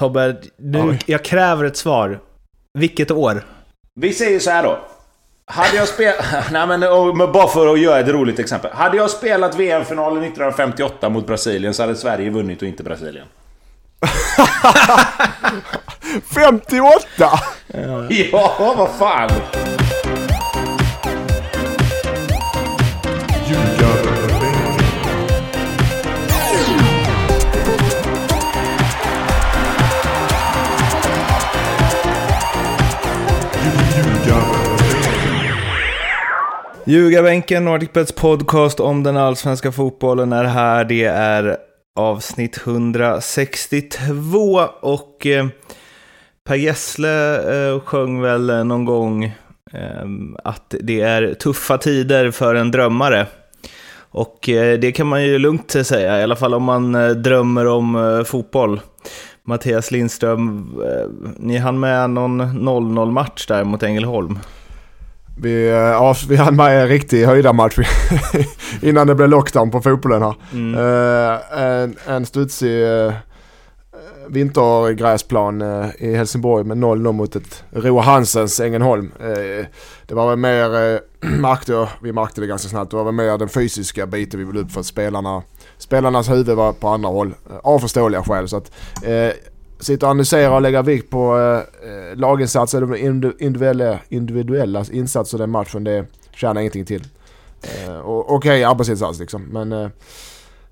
Tobbe, nu, Oj. jag kräver ett svar. Vilket år? Vi säger så här då. Hade jag spelat... Nej men men bara för att göra ett roligt exempel. Hade jag spelat VM-finalen 1958 mot Brasilien så hade Sverige vunnit och inte Brasilien. 58! Ja, vad fan! Ljugarbänken, NordicBets podcast om den allsvenska fotbollen är här. Det är avsnitt 162 och eh, Per Gessle eh, sjöng väl någon gång eh, att det är tuffa tider för en drömmare. Och eh, det kan man ju lugnt säga, i alla fall om man eh, drömmer om eh, fotboll. Mattias Lindström, eh, ni hann med någon 0-0 match där mot Ängelholm. Vi, eh, ja, vi hann med en riktig höjdarmatch innan det blev lockdown på fotbollen här. Mm. Eh, en, en studsig uh, vintergräsplan eh, i Helsingborg med 0-0 mot ett Roa Hansens Ängelholm. Eh, det var väl mer, märkte, vi märkte det ganska snabbt, det var väl mer den fysiska biten vi ville upp för att spelarna, spelarnas huvud var på andra håll. eh, av förståeliga skäl. Så att, eh, sitta och analysera och lägga vikt på eh, laginsatser, de individu- individuella, individuella insatser den matchen, det tjänar ingenting till. Eh, Okej arbetsinsats liksom, men eh,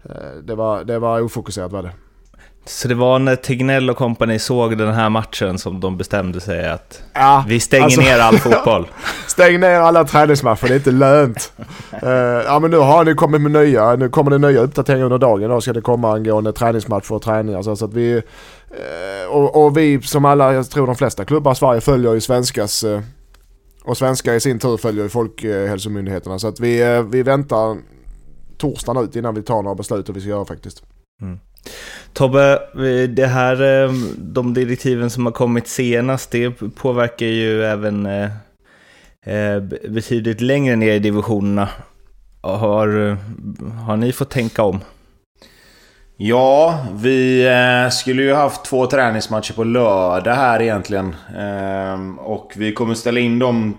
eh, det, var, det var ofokuserat var det. Så det var när Tegnell och kompani såg den här matchen som de bestämde sig att Ja, vi stänger alltså- ner all fotboll. Stäng ner alla träningsmatcher, det är inte lönt. Eh, ja men nu har ni kommit med nya, nu kommer det nya uppdateringar under dagen. Då ska det komma angående träningsmatcher och träningar. Så, så att vi, eh, Eh, och, och vi som alla, jag tror de flesta klubbar i Sverige följer ju svenskas eh, och svenska i sin tur följer ju Folkhälsomyndigheterna. Så att vi, eh, vi väntar torsdagen ut innan vi tar några beslut hur vi ska göra faktiskt. Mm. Tobbe, det här, de direktiven som har kommit senast, det påverkar ju även betydligt längre ner i divisionerna. Har, har ni fått tänka om? Ja, vi eh, skulle ju haft två träningsmatcher på lördag här egentligen. Ehm, och vi kommer ställa in dem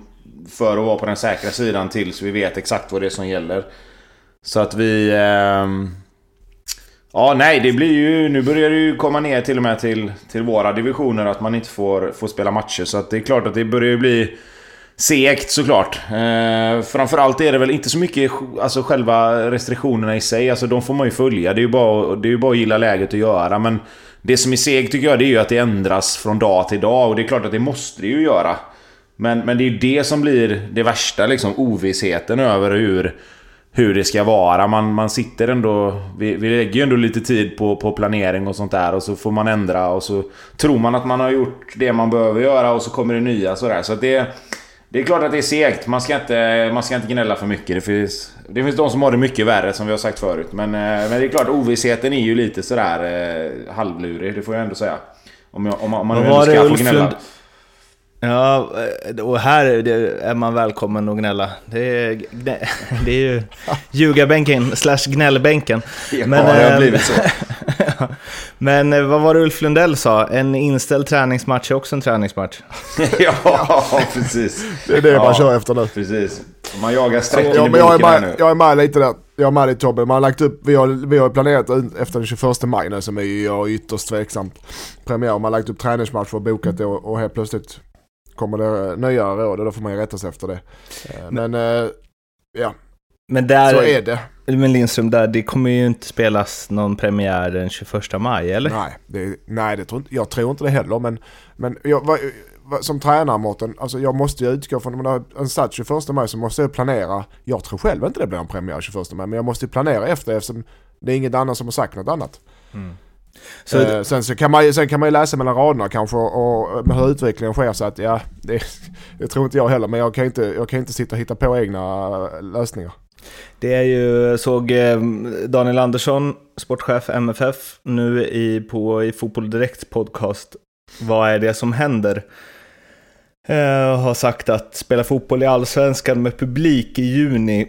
för att vara på den säkra sidan till så vi vet exakt vad det är som gäller. Så att vi... Ehm, ja, nej, det blir ju... Nu börjar det ju komma ner till och med till, till våra divisioner att man inte får, får spela matcher. Så att det är klart att det börjar ju bli segt såklart. Eh, framförallt är det väl inte så mycket alltså, själva restriktionerna i sig. Alltså de får man ju följa. Det är ju bara, det är ju bara att gilla läget att göra. Men det som är segt tycker jag det är ju att det ändras från dag till dag. Och det är klart att det måste det ju göra. Men, men det är ju det som blir det värsta liksom. Ovissheten över hur, hur det ska vara. Man, man sitter ändå... Vi, vi lägger ju ändå lite tid på, på planering och sånt där. Och så får man ändra och så tror man att man har gjort det man behöver göra och så kommer det nya sådär. Så att det... Det är klart att det är segt. Man ska inte, man ska inte gnälla för mycket. Det finns, det finns de som har det mycket värre som vi har sagt förut. Men, eh, men det är klart, ovissheten är ju lite sådär eh, halvlurig. Det får jag ändå säga. Om, jag, om man, om man Vad nu var ska få gnälla. Lund- Ja, eh, och här är man välkommen att gnälla. Det är, det är ju ljugarbänken slash gnällbänken. Ja, Men, det har eh, blivit så. Men eh, vad var det Ulf Lundell sa? En inställd träningsmatch är också en träningsmatch. ja, precis. Det är det Ja. man kör efter nu. Precis. Man jagar strecken Ja, men jag, är med, nu. jag är med lite där. Jag är med lite Tobbe. Man har lagt upp, vi har, vi har planerat efter den 21 maj nu som är ju jag ytterst tveksamt. Premiär. Man har lagt upp träningsmatcher och bokat det och, och helt plötsligt kommer det nya råd och då får man ju rätta sig efter det. Eh, Men eh, ja, Men där, så är det. men Lindström, där, det kommer ju inte spelas någon premiär den 21 maj, eller? Nej, det, nej det tror inte, jag tror inte det heller. Men, men jag, vad, som tränare Mårten, alltså jag måste ju utgå från, om man har en start 21 maj så måste jag planera. Jag tror själv inte det blir en premiär 21 maj, men jag måste ju planera efter eftersom det är inget annat som har sagt något annat. Så, Eh, sen, så kan man, ju- sen kan man ju läsa mellan raderna kanske och, och med hur utvecklingen sker så att ja, det, det tror inte jag heller. Men jag kan inte, jag kan inte sitta och hitta på egna eh, lösningar. Det är ju, såg eh, Daniel Andersson, sportchef MFF, nu i, på, i Fotboll Direkt podcast, vad är det som händer? Eh, har sagt att spela fotboll i allsvenskan med publik i juni,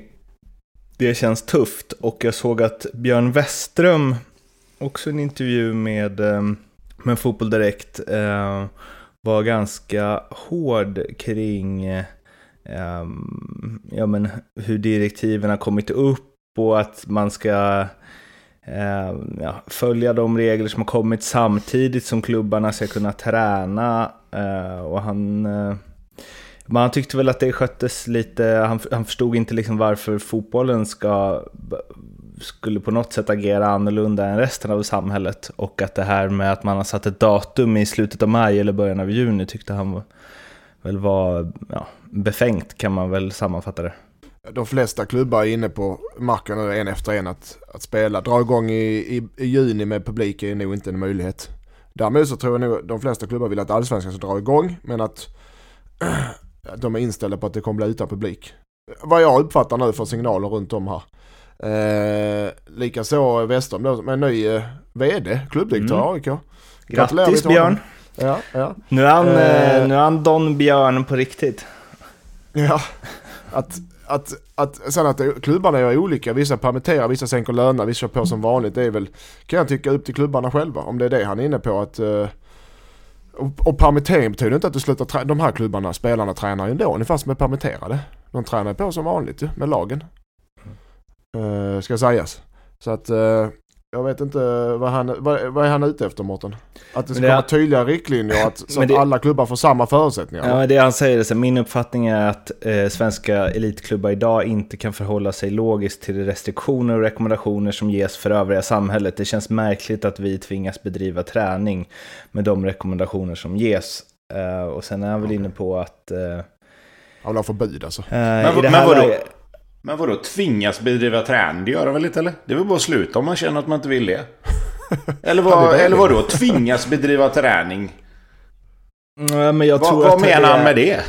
det känns tufft. Och jag såg att Björn Westström, också en intervju med, eh, med Fotboll Direkt eh, var ganska hård kring eh, eh, ja, men hur direktiven har kommit upp och att man ska eh, ja, följa de regler som har kommit samtidigt som klubbarna ska kunna träna. Eh, och han, eh, han tyckte väl att det sköttes lite, han, han förstod inte liksom varför fotbollen ska skulle på något sätt agera annorlunda än resten av samhället. Och att det här med att man har satt ett datum i slutet av maj eller början av juni tyckte han väl var ja, befängt kan man väl sammanfatta det. De flesta klubbar är inne på marken nu en efter en att, att spela. Dra igång i, i, i juni med publik är nog inte en möjlighet. Däremot så tror jag nog de flesta klubbar vill att allsvenskan ska dra igång men att de är inställda på att det kommer bli utan publik. Vad jag uppfattar nu för signaler runt om här. Eh, Likaså Westholm då med ny eh, VD, klubbdirektör mm. AIK. Grattis Björn! Ja, ja. Nu, är han, eh, eh, nu är han Don Björn på riktigt. Ja, att, att, att sen att klubbarna är olika. Vissa permitterar, vissa sänker löner, vissa kör på som vanligt. Det är väl, kan jag tycka, upp till klubbarna själva. Om det är det han är inne på. att uh, och, och permittering betyder inte att du slutar De här klubbarna, spelarna tränar ju ändå, ungefär som är permitterade. De tränar på som vanligt ju, med lagen. Uh, ska sägas. Så att uh, jag vet inte vad han, vad, vad, är han ute efter Mårten? Att det ska vara tydliga riktlinjer att, så det, att alla klubbar får samma förutsättningar? Ja, det han säger, så min uppfattning är att eh, svenska elitklubbar idag inte kan förhålla sig logiskt till restriktioner och rekommendationer som ges för övriga samhället. Det känns märkligt att vi tvingas bedriva träning med de rekommendationer som ges. Eh, och sen är han väl inne på att... Eh, han vill ha förbud alltså? Eh, men, men vadå? Men vadå, tvingas bedriva träning? Det gör de väl inte eller? Det är väl bara att sluta om man känner att man inte vill det. Eller, vad, eller vadå, tvingas bedriva träning? Mm, men jag tror vad, vad menar han med det?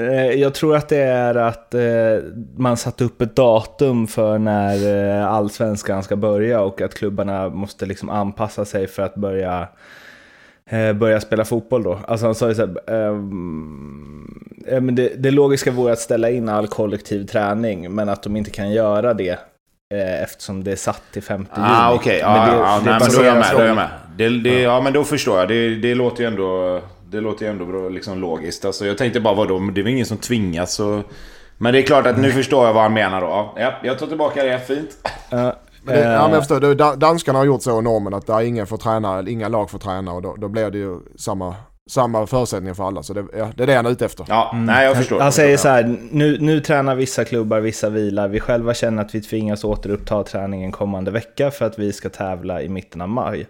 Eh, jag tror att det är att eh, man satt upp ett datum för när eh, allsvenskan ska börja och att klubbarna måste liksom anpassa sig för att börja eh, börja spela fotboll då. Alltså han sa ju så här, eh, men det, det logiska vore att ställa in all kollektiv träning, men att de inte kan göra det eh, eftersom det är satt till 5 juni. Ah. Okay. Ja, ja, men då är jag med. Då är jag med. Det, det, ja. ja, men då förstår jag. Det, det låter ju ändå, det låter ju ändå bra, liksom logiskt. Alltså, jag tänkte bara, vadå? Det är väl ingen som tvingas? Och... Men det är klart att nu förstår jag vad han menar då. Ja, jag tar tillbaka det. Fint. Uh, det, ja, men jag förstår, danskarna har gjort så normen att där ingen får träna, inga lag får träna och då, då blir det ju samma, samma förutsättningar för alla. Så det, ja, det är det han är ute efter. Ja, mm. nej jag förstår. Han säger så här, nu, nu tränar vissa klubbar, vissa vilar. Vi själva känner att vi tvingas återuppta träningen kommande vecka för att vi ska tävla i mitten av maj.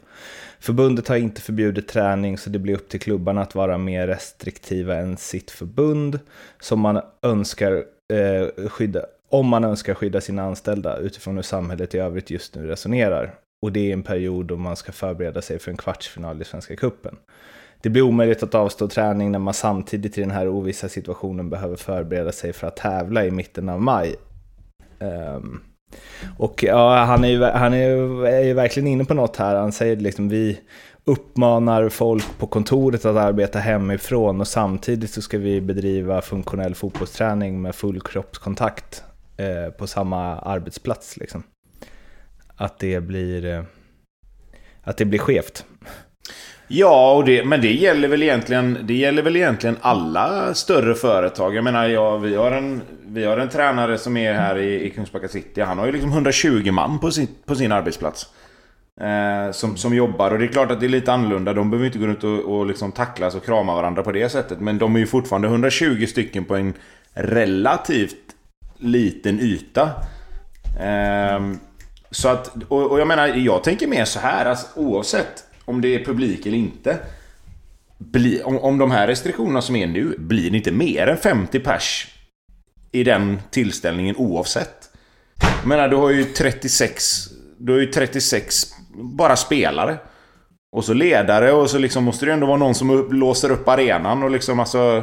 Förbundet har inte förbjudit träning så det blir upp till klubbarna att vara mer restriktiva än sitt förbund som man önskar eh, skydda om man önskar skydda sina anställda utifrån hur samhället i övrigt just nu resonerar. Och det är en period då man ska förbereda sig för en kvartsfinal i Svenska Kuppen. Det blir omöjligt att avstå träning när man samtidigt i den här ovissa situationen behöver förbereda sig för att tävla i mitten av maj. Um, och ja, han är ju, han är, är ju verkligen inne på något här. Han säger liksom vi uppmanar folk på kontoret att arbeta hemifrån och samtidigt så ska vi bedriva funktionell fotbollsträning med full kroppskontakt eh, på samma arbetsplats. Liksom. Att det blir, eh, att det blir skevt. Ja, och det, men det gäller, väl egentligen, det gäller väl egentligen alla större företag. Jag menar, ja, vi, har en, vi har en tränare som är här i, i Kungsbacka City. Han har ju liksom 120 man på sin, på sin arbetsplats. Eh, som, som jobbar. Och det är klart att det är lite annorlunda. De behöver inte gå runt och, och liksom tacklas och krama varandra på det sättet. Men de är ju fortfarande 120 stycken på en relativt liten yta. Ehm, så att, och, och, jag menar, jag tänker mer så här, alltså, oavsett om det är publik eller inte. Bli, om, om de här restriktionerna som är nu, blir det inte mer än 50 pers i den tillställningen oavsett. Jag menar, du har ju 36, du har ju 36 bara spelare. Och så ledare och så liksom måste det ändå vara någon som låser upp arenan och liksom alltså...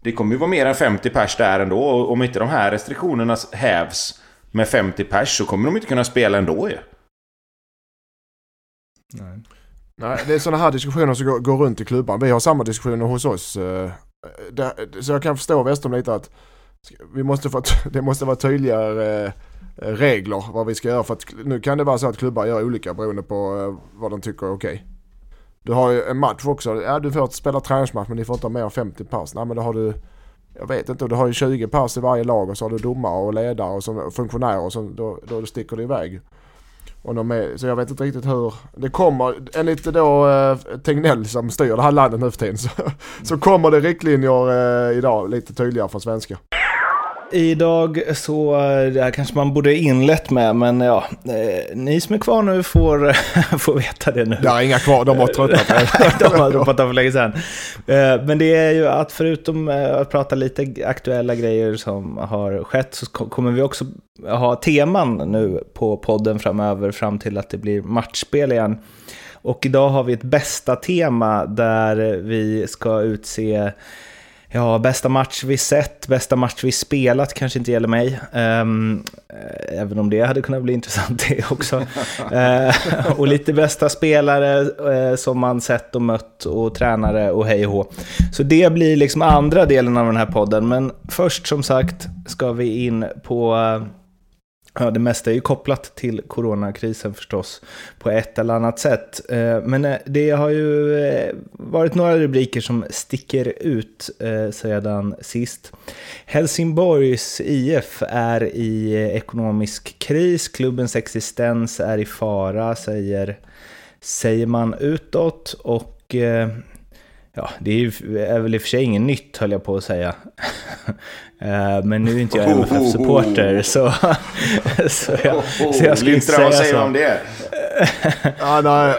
Det kommer ju vara mer än 50 pers där ändå. Och om inte de här restriktionerna hävs med 50 pers så kommer de inte kunna spela ändå ju. Nej. Nej, det är sådana här diskussioner som går, går runt i klubban. Vi har samma diskussioner hos oss. Eh, så jag kan förstå Westum lite att vi måste få, det måste vara tydligare eh, regler vad vi ska göra. För att nu kan det vara så att klubbar gör olika beroende på eh, vad de tycker är okej. Du har ju en match också. Ja, du får spela träningsmatch men ni får inte ha mer än 50 pers. Nej men då har du jag vet inte, du har ju 20 pers i varje lag och så har du domare och ledare och så funktionärer och så, då, då sticker det iväg. Och de är, så jag vet inte riktigt hur, det kommer, enligt då eh, Tegnell som styr det här landet nu för tiden så, så kommer det riktlinjer eh, idag lite tydligare från svenska. Idag så, eh, det här kanske man borde inlett med, men ja, eh, ni som är kvar nu får, får veta det nu. Det är inga kvar, de har tröttnat. de har droppat av för länge sedan. Eh, men det är ju att förutom att prata lite aktuella grejer som har skett så kommer vi också ha teman nu på podden framöver fram till att det blir matchspel igen. Och idag har vi ett bästa tema där vi ska utse Ja, bästa match vi sett, bästa match vi spelat kanske inte gäller mig. Um, även om det hade kunnat bli intressant det också. uh, och lite bästa spelare uh, som man sett och mött och tränare och hej och hå. Så det blir liksom andra delen av den här podden. Men först som sagt ska vi in på uh, Ja, det mesta är ju kopplat till coronakrisen förstås på ett eller annat sätt. Eh, men eh, det har ju eh, varit några rubriker som sticker ut sedan sist. Helsingborgs IF är i ekonomisk kris, klubbens existens är i fara, säger, säger man utåt. Och ja, det är, är väl i och för sig inget nytt höll jag på att säga. Eh, men nu är inte jag MFF-supporter så, så, jag, så jag skulle inte säga så. om det? ja, nej,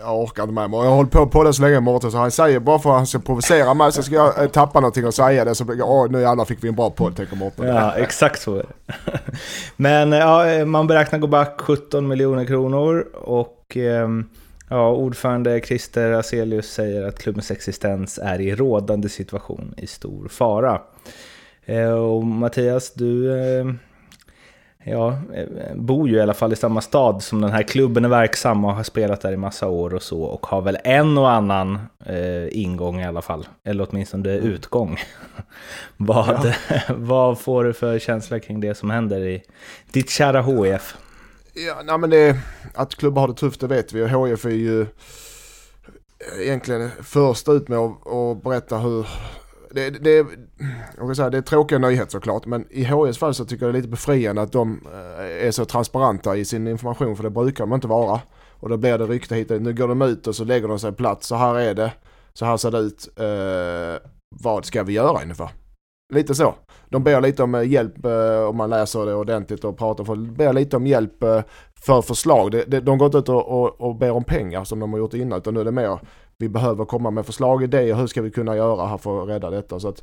jag orkar inte med mig. Jag har hållit på på det så länge Mårten så han säger bara för att han ska provocera mig så ska jag eh, tappa någonting och säga det så blir åh nu jävlar fick vi en bra podd tänker Mårten. Ja, exakt så är det. Men ja, man beräknar gå back 17 miljoner kronor och ehm, Ja, ordförande Christer Aselius säger att klubbens existens är i rådande situation i stor fara. Eh, och Mattias, du eh, ja, eh, bor ju i alla fall i samma stad som den här klubben är verksam och har spelat där i massa år och så och har väl en och annan eh, ingång i alla fall, eller åtminstone utgång. vad, ja. vad får du för känsla kring det som händer i ditt kära HIF? Ja, nej men det, att klubbar har det tufft det vet vi och HIF är ju egentligen först ut med att, att berätta hur det, det, jag säga, det är tråkiga nyheter såklart men i HIFs fall så tycker jag det är lite befriande att de eh, är så transparenta i sin information för det brukar de inte vara. Och då blir det rykte hit Nu går de ut och så lägger de sig platt. Så här är det. Så här ser det ut. Eh, vad ska vi göra ungefär? Lite så. De ber lite om eh, hjälp eh, om man läser det ordentligt och pratar. För, ber lite om hjälp eh, för förslag. De, de, de går inte ut och, och, och ber om pengar som de har gjort innan utan nu är det mer vi behöver komma med förslag, idéer, hur ska vi kunna göra här för att rädda detta. Så att,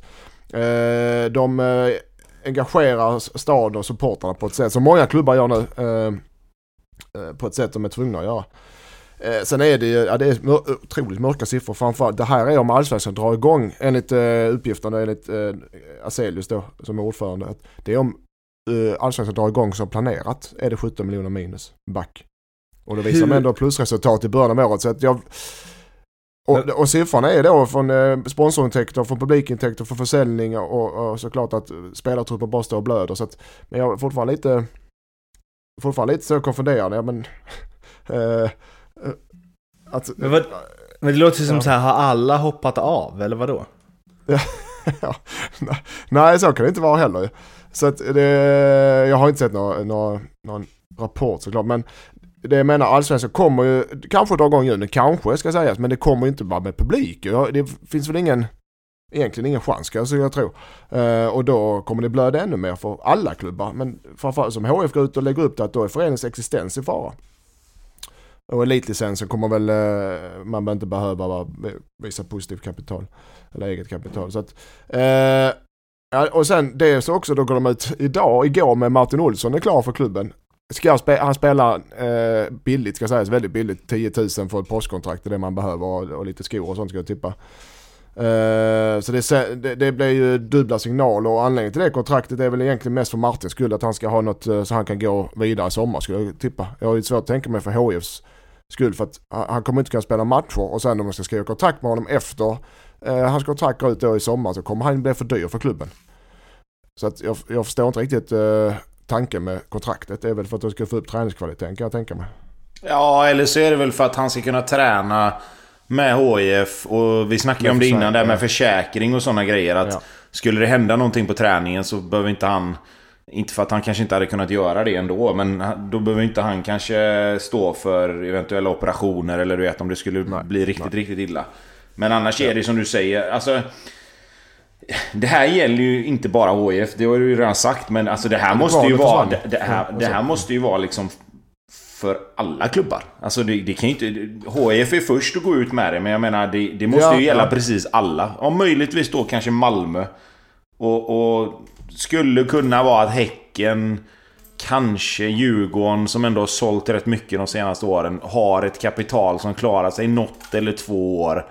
eh, de eh, engagerar staden och supportrarna på ett sätt som många klubbar gör nu. Eh, eh på ett sätt de är tvungna att göra. Eh, sen är det ju, ja, det är otroligt mörka siffror framförallt. Det här är om allsvenskan drar igång enligt eh, uppgifterna enligt eh, Aselius då som är ordförande. Att det är om eh, allsvenskan drar igång som planerat är det 17 miljoner minus back. Och det visar man ändå plusresultat i början av året. Så att jag, och, och siffrorna är då från eh, sponsorintäkter, från publikintäkter, från försäljning och, och såklart att spelartrupper bara står och blöder. Så att, men jag är fortfarande lite, fortfarande lite så konfunderad. Ja, men, eh, att, men, vad, men det låter ju som ja. så här, har alla hoppat av eller vadå? ja, nej, så kan det inte vara heller. Så att det, jag har inte sett någon, någon, någon rapport såklart. Men det jag menar, allsvenskan kommer ju kanske dra igång juni, kanske ska sägas, men det kommer inte bara med publik. Det finns väl ingen, egentligen ingen chans ska jag tro. Uh, och då kommer det blöda ännu mer för alla klubbar. Men framförallt som HF går ut och lägger upp det att då är föreningens existens i fara. Och elitlicensen kommer väl, eh, man behöver inte behöva visa positivt kapital. Eller eget kapital. Så att, eh, och sen det så också, då går de ut idag, igår med Martin Olsson är klar för klubben. Ska spe han spelar eh, billigt ska sägas, väldigt billigt. 10 000 för ett postkontrakt, det är det man behöver och, och lite skor och sånt ska jag tippa. Eh, så det, det, det, blir ju dubbla signaler och anledningen till det kontraktet är väl egentligen mest för Martins skull att han ska ha något eh, så han kan gå vidare i sommar skulle jag tippa. Jag har ju svårt att tänka mig för HIFs skull för att han kommer inte kunna spela matcher och sen om man ska skriva kontrakt med honom efter uh, hans kontrakt går ut då i sommar så kommer han bli för dyr för klubben. Så att jag, jag förstår inte riktigt tanken med kontraktet är väl för att du ska få upp träningskvaliteten kan jag tänka mig. Ja, eller så är det väl för att han ska kunna träna med HIF och vi snackade ju om det innan där med försäkring och sådana grejer. Att Ja. Skulle det hända någonting på träningen så behöver inte han... Inte för att han kanske inte hade kunnat göra det ändå, men då behöver inte han kanske stå för eventuella operationer eller du vet om det skulle Nej, bli riktigt, riktigt illa. Men annars är det som du säger, alltså... Det här gäller ju inte bara HIF, det har du ju redan sagt, men alltså det här måste ju vara... Det, det, här, det här alltså. måste ju vara liksom för alla klubbar. Alltså det, det kan ju inte... HIF är först att gå ut med det, men jag menar det, det måste Ja, ju gälla ja. precis alla. Om möjligtvis då kanske Malmö. Och, och skulle kunna vara att Häcken, kanske Djurgården som ändå har sålt rätt mycket de senaste åren, har ett kapital som klarar sig något eller två år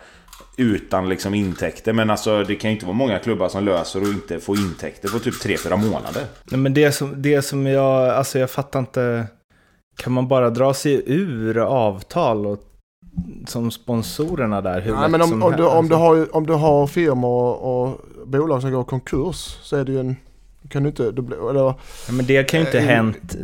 utan liksom intäkter. Men alltså det kan ju inte vara många klubbar som löser och inte får intäkter på typ 3-4 månader. Nej, men det som, det som jag, alltså jag fattar inte. Kan man bara dra sig ur avtal och, som sponsorerna där? Hur Nej, men om, om, du, om, du har, om du har firmor och, och bolag som går konkurs så är det ju en... Kan du inte... Blir- eller, Ja, men det kan ju inte Eh, hänt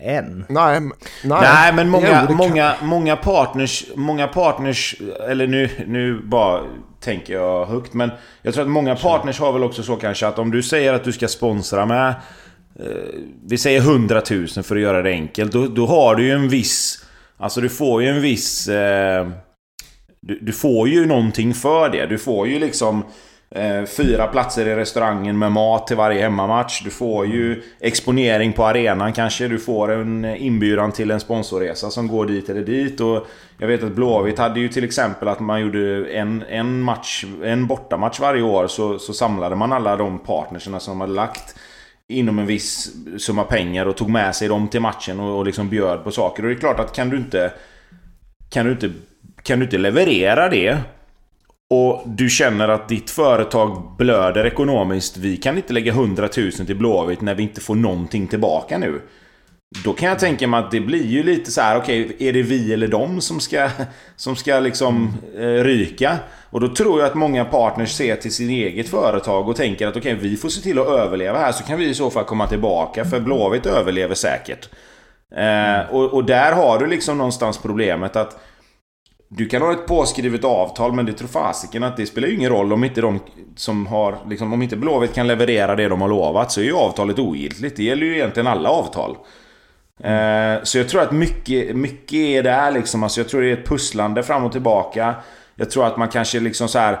än. nej, nej. Nej, men många, Jo, kan- många, många partners, många partners, eller nu, nu bara tänker jag högt, men jag tror att många partners har väl också så kanske att om du säger att du ska sponsra med, eh, vi säger 100 000 för att göra det enkelt, då, då har du ju en viss, alltså du får ju en viss, eh, du, du får ju någonting för det. Du får ju liksom Eh, fyra platser i restaurangen med mat till varje hemmamatch. Du får ju exponering på arenan kanske. Du får en inbjudan till en sponsorresa som går dit eller dit. Och jag vet att Blåvitt hade ju till exempel att man gjorde en, en match, en bortamatch varje år. Så, så samlade man alla de partnerserna som hade lagt inom en viss summa pengar och tog med sig dem till matchen och, och liksom bjöd på saker. Och det är klart att kan du inte... Kan du inte, kan du inte leverera det och du känner att ditt företag blöder ekonomiskt. Vi kan inte lägga 100 000 till Blåvitt när vi inte får någonting tillbaka nu. Då kan jag tänka mig att det blir ju lite så här: okej, är det vi eller dem som ska, som ska liksom eh, ryka? Och då tror jag att många partners ser till sin eget företag och tänker att okej, vi får se till att överleva här så kan vi i så fall komma tillbaka för Blåvitt överlever säkert. Eh, och, och där har du liksom någonstans problemet att du kan ha ett påskrivet avtal men det tror fasiken att det spelar ju ingen roll om inte de som har liksom, Om inte Blåvitt kan leverera det de har lovat så är ju avtalet ogiltigt. Det gäller ju egentligen alla avtal. Eh, så jag tror att mycket, mycket är där liksom. Alltså jag tror det är ett pusslande fram och tillbaka. Jag tror att man kanske liksom så här.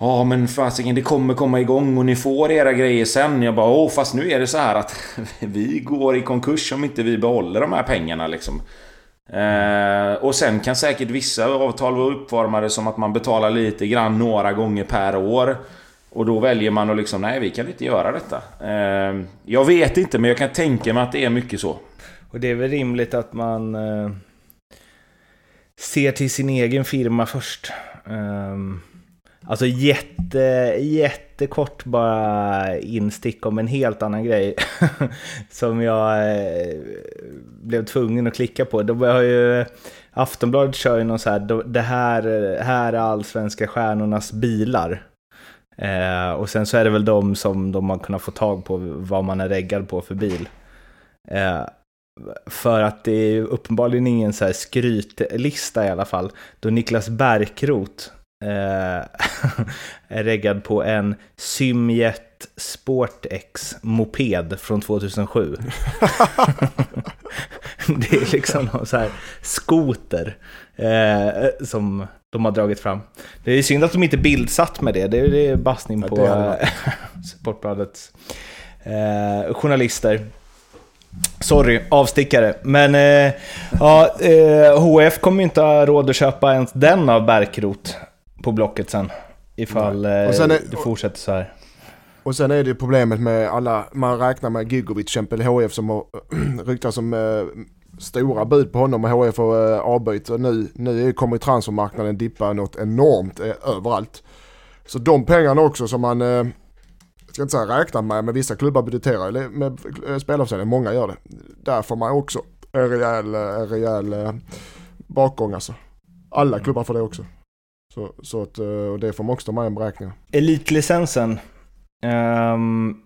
Ja men fasiken det kommer komma igång och ni får era grejer sen. Jag bara åh fast nu är det så här att vi går i konkurs om inte vi behåller de här pengarna liksom. Eh, och sen kan säkert vissa avtal vara uppformade som att man betalar lite grann några gånger per år. Och då väljer man att liksom, nej vi kan inte göra detta. Eh, jag vet inte men jag kan tänka mig att det är mycket så. Och det är väl rimligt att man eh, ser till sin egen firma först. Um, alltså jätte, jättekort bara instick om en helt annan grej. som jag eh, blev tvungen att klicka på. De har ju, Aftonbladet kör ju någon så här, det här, här är allsvenska stjärnornas bilar. Eh, och sen så är det väl de som de har kunnat få tag på vad man är reggad på för bil. Eh, för att det är ju uppenbarligen ingen så här skrytlista i alla fall. Då Niklas Bärkroth är reggad på en Symjet Sport-X moped från 2007. det är liksom någon så här skoter eh, som de har dragit fram. Det är synd att de inte bildsatt med det. Det är, det är bassning Ja, på eh, Sportbladets eh, journalister. Sorry, avstickare. Men eh, ja, eh, HF kommer ju inte ha råd att köpa ens den av Bärkrot på Blocket sen. Ifall eh, sen är- det fortsätter så här. Och sen är det problemet med alla, man räknar med Gigovic exempel HF som har ryktats som eh, stora bud på honom och HF har eh, avböjt. Och nu, nu kommer transfermarknaden dippa något enormt eh, överallt. Så de pengarna också som man, eh, jag ska inte säga räknar med, men vissa klubbar budgeterar eller med spelarförsäljning, många gör det. Där får man också en rejäl, en rejäl bakgång alltså. Alla klubbar får det också. Så, så att, eh, och det får man också ta med i beräkningen. Elitlicensen. Um,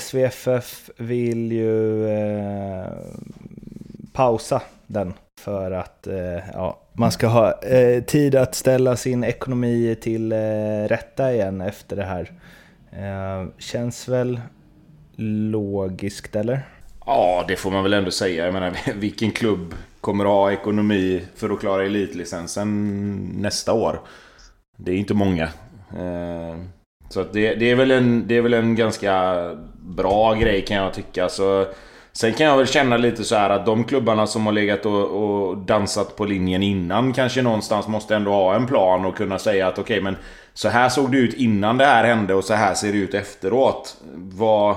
SVFF vill ju eh, pausa den för att eh, ja, man ska ha eh, tid att ställa sin ekonomi till eh, rätta igen efter det här. Eh, känns väl logiskt, eller? Ja, det får man väl ändå säga. Jag menar, vilken klubb kommer att ha ekonomi för att klara elitlicensen nästa år? Det är inte många. Eh, så att det, det, är väl en, det är väl en ganska bra grej kan jag tycka. Så, sen kan jag väl känna lite så här att de klubbarna som har legat och, och dansat på linjen innan kanske någonstans måste ändå ha en plan och kunna säga att okej okay, men så här såg det ut innan det här hände och så här ser det ut efteråt. Vad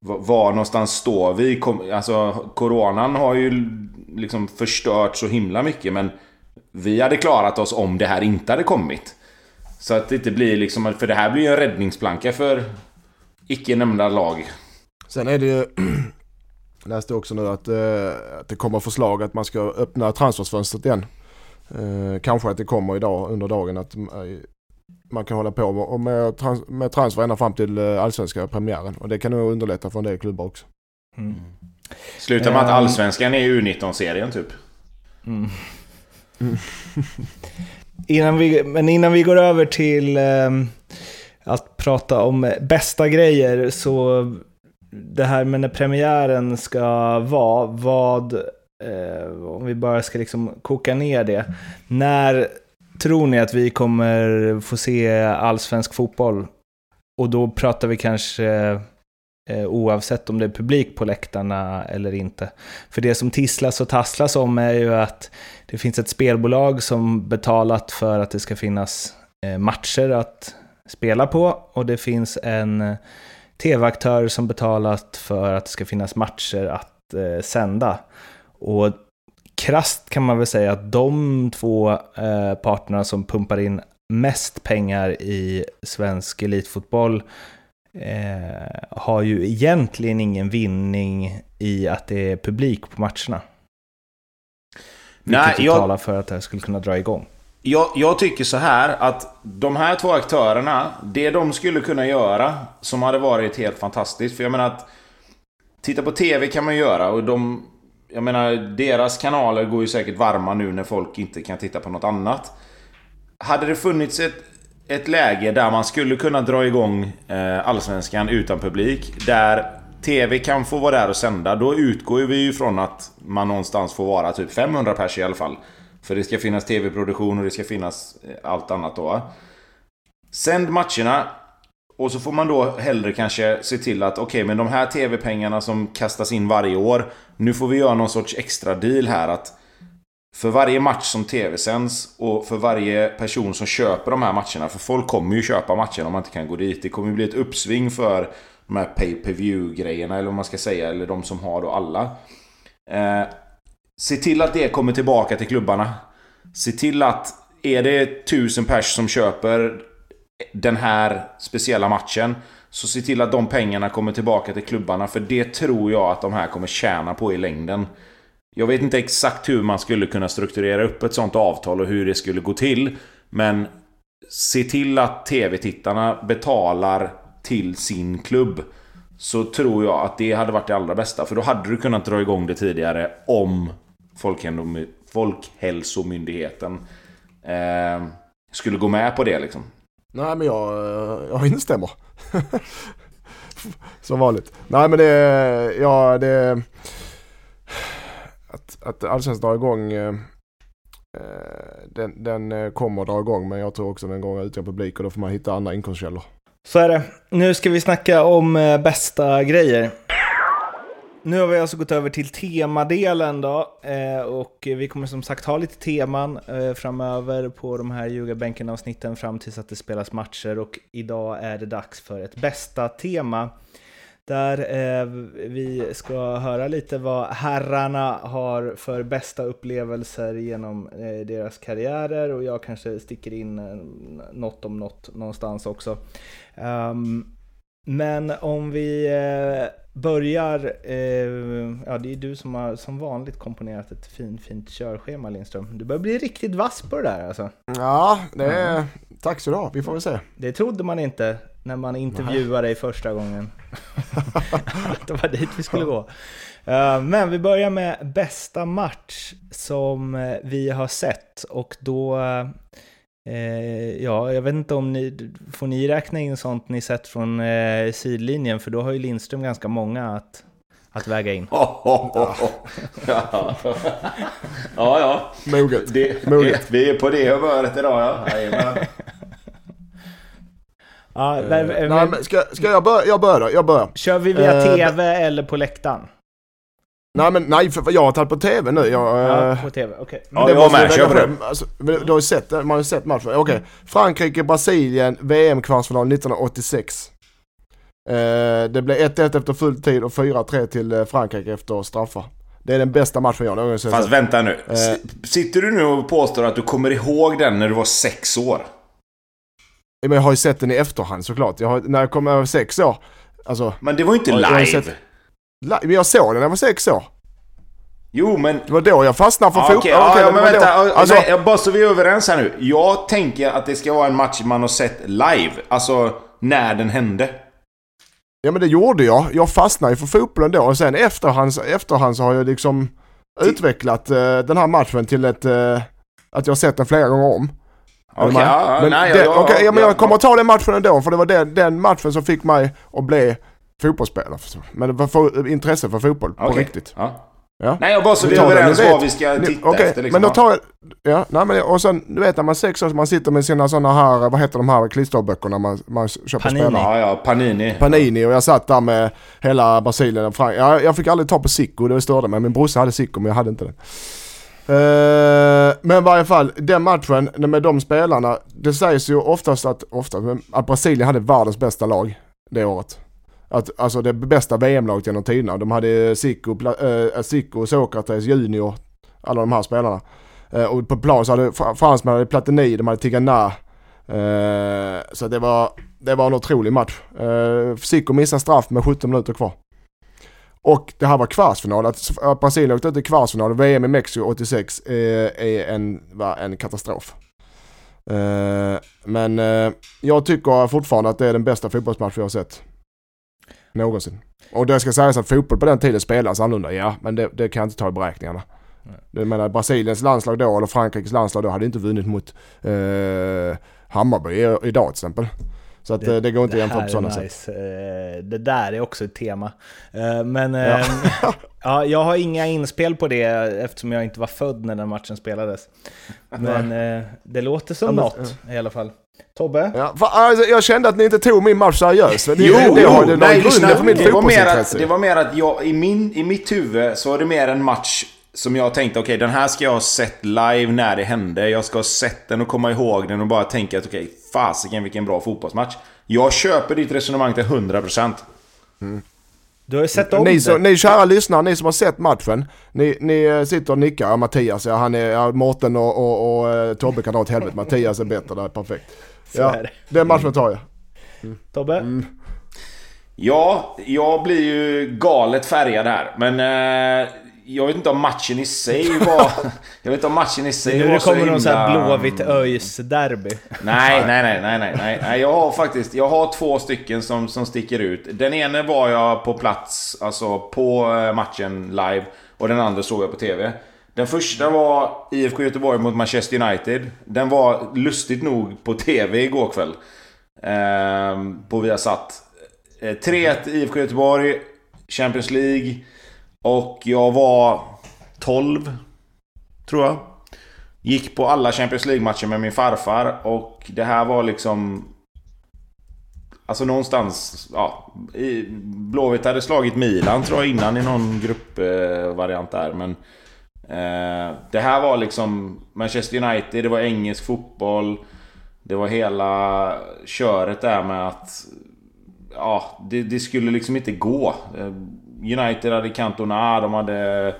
var någonstans står vi? Alltså, coronan har ju liksom förstört så himla mycket men vi hade klarat oss om det här inte hade kommit. Så att det inte blir liksom... För det här blir ju en räddningsplanka för icke nämnda lag. Sen är det ju... läste också nu att, eh, att det kommer förslag att man ska öppna transferfönstret igen. Eh, kanske att det kommer idag under dagen att eh, man kan hålla på med, trans med transfer ända fram till eh, allsvenska premiären. Och det kan nog underlätta för en del klubbar också. Mm. Slutar med att ehm. allsvenskan är U19-serien typ. Mm. Mm. innan vi, men innan vi går över till eh, att prata om bästa grejer så det här med när premiären ska vara, vad, eh, om vi bara ska liksom koka ner det. När tror ni att vi kommer få se allsvensk fotboll? Och då pratar vi kanske eh, Eh, oavsett om det är publik på läktarna eller inte. För det som tisslas och tasslas om är ju att det finns ett spelbolag som betalat för att det ska finnas eh, matcher att spela på och det finns en eh, tv-aktör som betalat för att det ska finnas matcher att eh, sända. Och krast kan man väl säga att de två eh, parterna som pumpar in mest pengar i svensk elitfotboll eh, har ju egentligen ingen vinning i att det är publik på matcherna. Vilket Nej, jag, talar för att det här skulle kunna dra igång. Jag, jag, tycker så här att de här två aktörerna, det de skulle kunna göra som hade varit helt fantastiskt. För jag menar att Titta på TV kan man göra och de jag menar, deras kanaler går ju säkert varma nu när folk inte kan titta på något annat. Hade det funnits ett, ett läge där man skulle kunna dra igång eh, Allsvenskan utan publik, där TV kan få vara där och sända, då utgår vi ju från att man någonstans får vara typ 500 pers i alla fall. För det ska finnas TV-produktion och det ska finnas eh, allt annat då. Sänd matcherna och så får man då hellre kanske se till att okej, okay, men de här TV-pengarna som kastas in varje år. Nu får vi göra någon sorts extra deal här att för varje match som TV-sänds och för varje person som köper de här matcherna. För folk kommer ju köpa matcherna om man inte kan gå dit. Det kommer ju bli ett uppsving för de här pay per view grejerna eller vad man ska säga. Eller de som har då alla. Eh, se till att det kommer tillbaka till klubbarna. Se till att är det tusen pers som köper den här speciella matchen. Så se till att de pengarna kommer tillbaka till klubbarna för det tror jag att de här kommer tjäna på i längden. Jag vet inte exakt hur man skulle kunna strukturera upp ett sånt avtal och hur det skulle gå till. Men se till att TV-tittarna betalar till sin klubb. Så tror jag att det hade varit det allra bästa. För då hade du kunnat dra igång det tidigare om Folkhälsomyndigheten eh, skulle gå med på det liksom. Nej men jag, jag instämmer. Som vanligt. Nej men det, ja det... Att, att Allsvenskan drar igång eh, eh den, den eh, kommer att dra igång men jag tror också den går utan publik och då får man hitta andra inkomstkällor. Så är det. Nu ska vi snacka om eh, bästa grejer. Nu har vi alltså gått över till temadelen då och vi kommer som sagt ha lite teman framöver på de här ljugarbänken-avsnitten fram tills att det spelas matcher och idag är det dags för ett bästa tema där eh, vi ska höra lite vad herrarna har för bästa upplevelser genom deras karriärer och jag kanske sticker in något om något någonstans också. Ehm, men om vi börjar, eh, ja det är du som har som vanligt komponerat ett fint, fint körschema Lindström. Du börjar bli riktigt vass på det där alltså. Ja, det är, tack så du ha. Vi får väl se. Det trodde man inte. När man intervjuar dig första gången. det var dit vi skulle gå. Uh, men vi börjar med bästa match som uh, vi har sett och då uh, Ja, jag vet inte om ni, får ni räkna in sånt ni sett från sidlinjen? För då har ju Lindström ganska många att, att väga in. ja, ja. ja. Moget. Det, Moget. Vi är på det humöret idag ja. Jajamän. Ja, Eh, men, nej, men, men ska, ska jag börja? Jag börjar. Jag börjar. kör vi via eh, TV eller på läktaren? Nej men nej, för jag har tagit på TV nu. Jag, Ja, eh, på TV, okej. Ja, det jag måste med. Kör på själv. Alltså, du har ju sett det, man har ju sett matchen. Okej. Frankrike, Brasilien, VM-kvartsfinal 1986. Eh, det blev 1-1 efter full tid och 4-3 till Frankrike efter straffar. Det är den bästa matchen jag någonsin Fast sett. vänta nu. Eh. S- Sitter du nu och påstår att du kommer ihåg den när du var sex år? Men jag har ju sett den i efterhand såklart. Jag har, när jag kom över sex år. Alltså, Men det var ju inte Ja, jag live. sett- li- men jag såg den när jag var sex år. Jo men... Det var då jag fastnade för Ja, fotboll. ja, Okej, ja, men vänta. Alltså, nej, bara så vi är överens här nu. Jag tänker att det ska vara en match man har sett live. Alltså, när den hände. Ja men det gjorde jag. Jag fastnade ju för fotbollen då och sen efterhand, efterhand så har jag liksom utvecklat eh, den här matchen till ett... eh, att jag har sett den flera gånger om. Okej, med? ja, men nej, det, ja, okej, ja, men ja, jag kommer att ta den matchen ändå för det var den, den matchen som fick mig att bli fotbollsspelare. Men det var för, intresse för fotboll på Okej. riktigt. Ja. Ja. Nej, jag bara så Vi är tar den, överens vad vi ska titta Okej, efter. Liksom. men då tar jag... Ja, nej men och sen du vet när man är sex år så man sitter med sina sådana här, vad heter de här klisterböckerna man, man köper Panini. spelare? Ja, ja, Panini. Panini och jag satt där med hela Brasilien och Frankrike. Ja, jag fick aldrig ta på Zico, det störde mig. Min brorsa hade Zico men jag hade inte den. Eh, men i varje fall, den matchen med de spelarna. Det sägs ju oftast att, oftast, att Brasilien hade världens bästa lag det året. Att, alltså det bästa VM-laget genom tiderna. De hade Zico, äh, Zico, Sokrates, Junior, alla de här spelarna. Eh, och på plan så hade fransmännen hade Platini, de hade Tigana. Eh, så det var, det var en otrolig match. Zico missade straff med 17 minuter kvar. Och det här var kvartsfinal. Att Brasilien åkte ut i kvartsfinal, VM i Mexiko 86, eh, är en, var en katastrof. Eh, men eh, jag tycker fortfarande att det är den bästa fotbollsmatch vi har sett. Någonsin. Och det ska sägas att fotboll på den tiden spelas annorlunda, ja. Men det, det kan jag inte ta i beräkningarna. Jag menar Brasiliens landslag då, eller Frankrikes landslag då, hade inte vunnit mot eh, Hammarby idag till exempel. Så att det, det går inte att jämföra på sådana är sätt. nice. Eh, Det där är också ett tema. Eh, Men Ja. ja. ja, jag har inga inspel på det eftersom jag inte var född när den matchen spelades. Men eh, det låter som Ja, något i alla fall. Tobbe? Ja, för, alltså, jag kände att ni inte tog min match seriöst. Det, Jo, det, det, jo, har- det, nej det lyssna. Det var, mer att, det var mer att jag, i, min, i mitt huvud så var det mer en match som jag tänkte, okej den här ska jag ha sett live när det hände. Jag ska ha sett den och komma ihåg den och bara tänka att okej, fasiken vilken bra fotbollsmatch. Jag köper ditt resonemang till 100%. Du har ju sett om Ni, så, ni kära lyssnare, ni som har sett matchen, ni, ni eh, sitter och nickar. Ja, Mattias, ja, han är, ja, Mårten och, och, och eh, Tobbe kan dra åt helvete. Mattias är bättre, det är perfekt. Ja, den matchen tar jag. Tobbe? Mm. Ja, jag blir ju galet färgad här. Men eh, jag vet inte om matchen i sig var... jag vet inte om matchen i sig Nu var så kommer någon sån här himla- Blåvitt ÖIS derby. Nej, nej, nej, nej, nej, nej, nej. Jag har faktiskt, jag har två stycken som, som sticker ut. Den ena var jag på plats, alltså på eh, matchen live. Och den andra såg jag på TV. Den första var IFK Göteborg mot Manchester United. Den var lustigt nog på TV igår kväll. Ehm, på Viasat. Eh, 3-1 IFK Göteborg, Champions League. Och jag var 12, tror jag. Gick på alla Champions League-matcher med min farfar och det här var liksom... Alltså någonstans... Ja, i, Blåvitt hade slagit Milan tror jag innan i någon gruppvariant där men... Eh, det här var liksom Manchester United, det var engelsk fotboll. Det var hela köret där med att... Ja, det, det skulle liksom inte gå. Eh, Eh, United hade Cantona, de hade...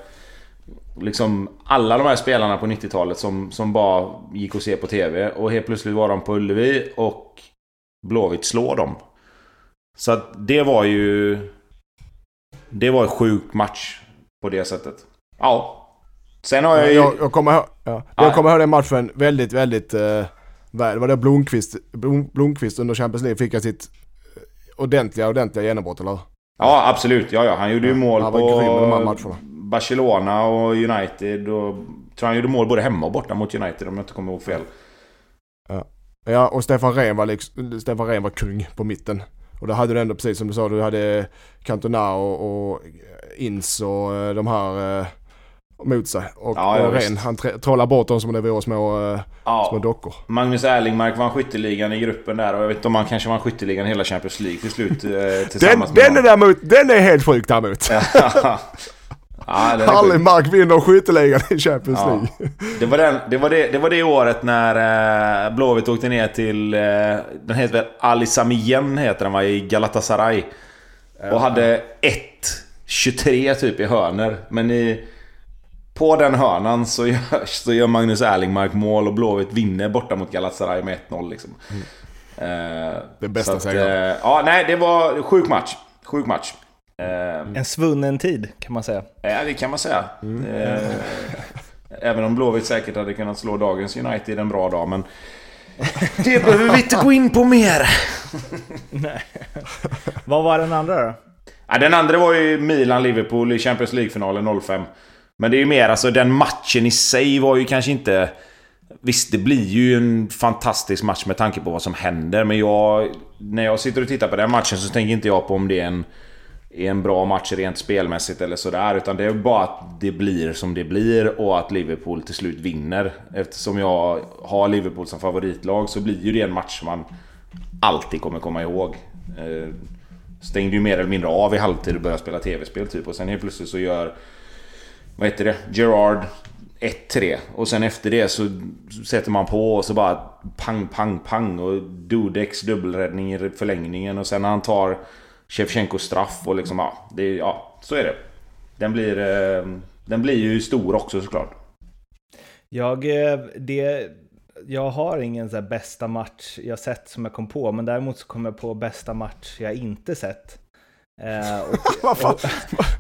Liksom alla de här spelarna på 90-talet som, som bara gick och se på TV och helt plötsligt var de på Ullevi och Blåvitt slår dem. Så att det var ju... Det var en sjuk match på det sättet. Ja. Sen har jag ju... Jag, jag, kommer ja. Ja. jag kommer ihåg den matchen väldigt, väldigt eh, väl. Det var då Blomqvist, Blom, Blomqvist under Champions League fick jag sitt ordentliga, ordentliga genombrott, eller? Ja, absolut. Ja, ja. Han gjorde ju mål han var grym i de här matcherna. på Barcelona och United. Och, tror han gjorde mål både hemma och borta mot United om jag inte kommer ihåg fel. Ja, och Stefan Rehn var, liksom, Stefan Rehn var kung på mitten. Och då hade du ändå, precis som du sa, du hade Cantona och, och Ins och eh, de här eh, mot sig. Och, Ja, ja, och. Rehn, han trollar bort dem som om det vore små, eh, små Ja, dockor. Magnus Erlingmark vann skytteligan i gruppen där och jag vet inte om han kanske vann skytteligan hela Champions League till slut eh, Den, tillsammans den är med däremot, den är helt sjuk däremot. ja. Erlingmark vinner skytteligan i Champions Ja. League. Det var, den, det, var det, det var det året när eh, Blåvitt åkte ner till... Eh, den heter väl Ali Samien heter den va, i Galatasaray. Och hade 1-23 typ i hörner. Men i, på den hörnan så gör, så gör Magnus Erlingmark mål och Blåvitt vinner borta mot Galatasaray med 1-0 liksom. Eh, Den bästa segern. eh, Ja, nej det var sjuk match. Sjuk match. Eh, En svunnen tid kan man säga. Ja, det kan man säga. Mm. Även om Blåvitt säkert hade kunnat slå dagens United en bra dag, men... Det behöver vi inte gå in på mer! Nej. Vad var den andra då? Ja, den andra var ju Milan-Liverpool i Champions League-finalen 05. Men det är ju mer alltså, den matchen i sig var ju kanske inte... Visst, det blir ju en fantastisk match med tanke på vad som händer, men jag... När jag sitter och tittar på den matchen så tänker inte jag på om det är en... Är en bra match rent spelmässigt eller sådär. Utan det är bara att det blir som det blir och att Liverpool till slut vinner. Eftersom jag har Liverpool som favoritlag så blir ju det en match man alltid kommer komma ihåg. Eh, stängde ju mer eller mindre av i halvtid och började spela tv-spel typ. Och sen helt plötsligt så gör... Vad heter det? Gerard 1-3. Och sen efter det så sätter man på och så bara pang, pang, pang. Och Dudeks dubbelräddning i förlängningen. Och sen när han tar Shevchenkos straff och liksom ja, det, ja, så är det. Den blir, eh, den blir ju stor också såklart. Jag, eh, det, jag har ingen så här bästa match jag sett som jag kom på, men däremot så kom jag på bästa match jag inte sett. Eh, och, och,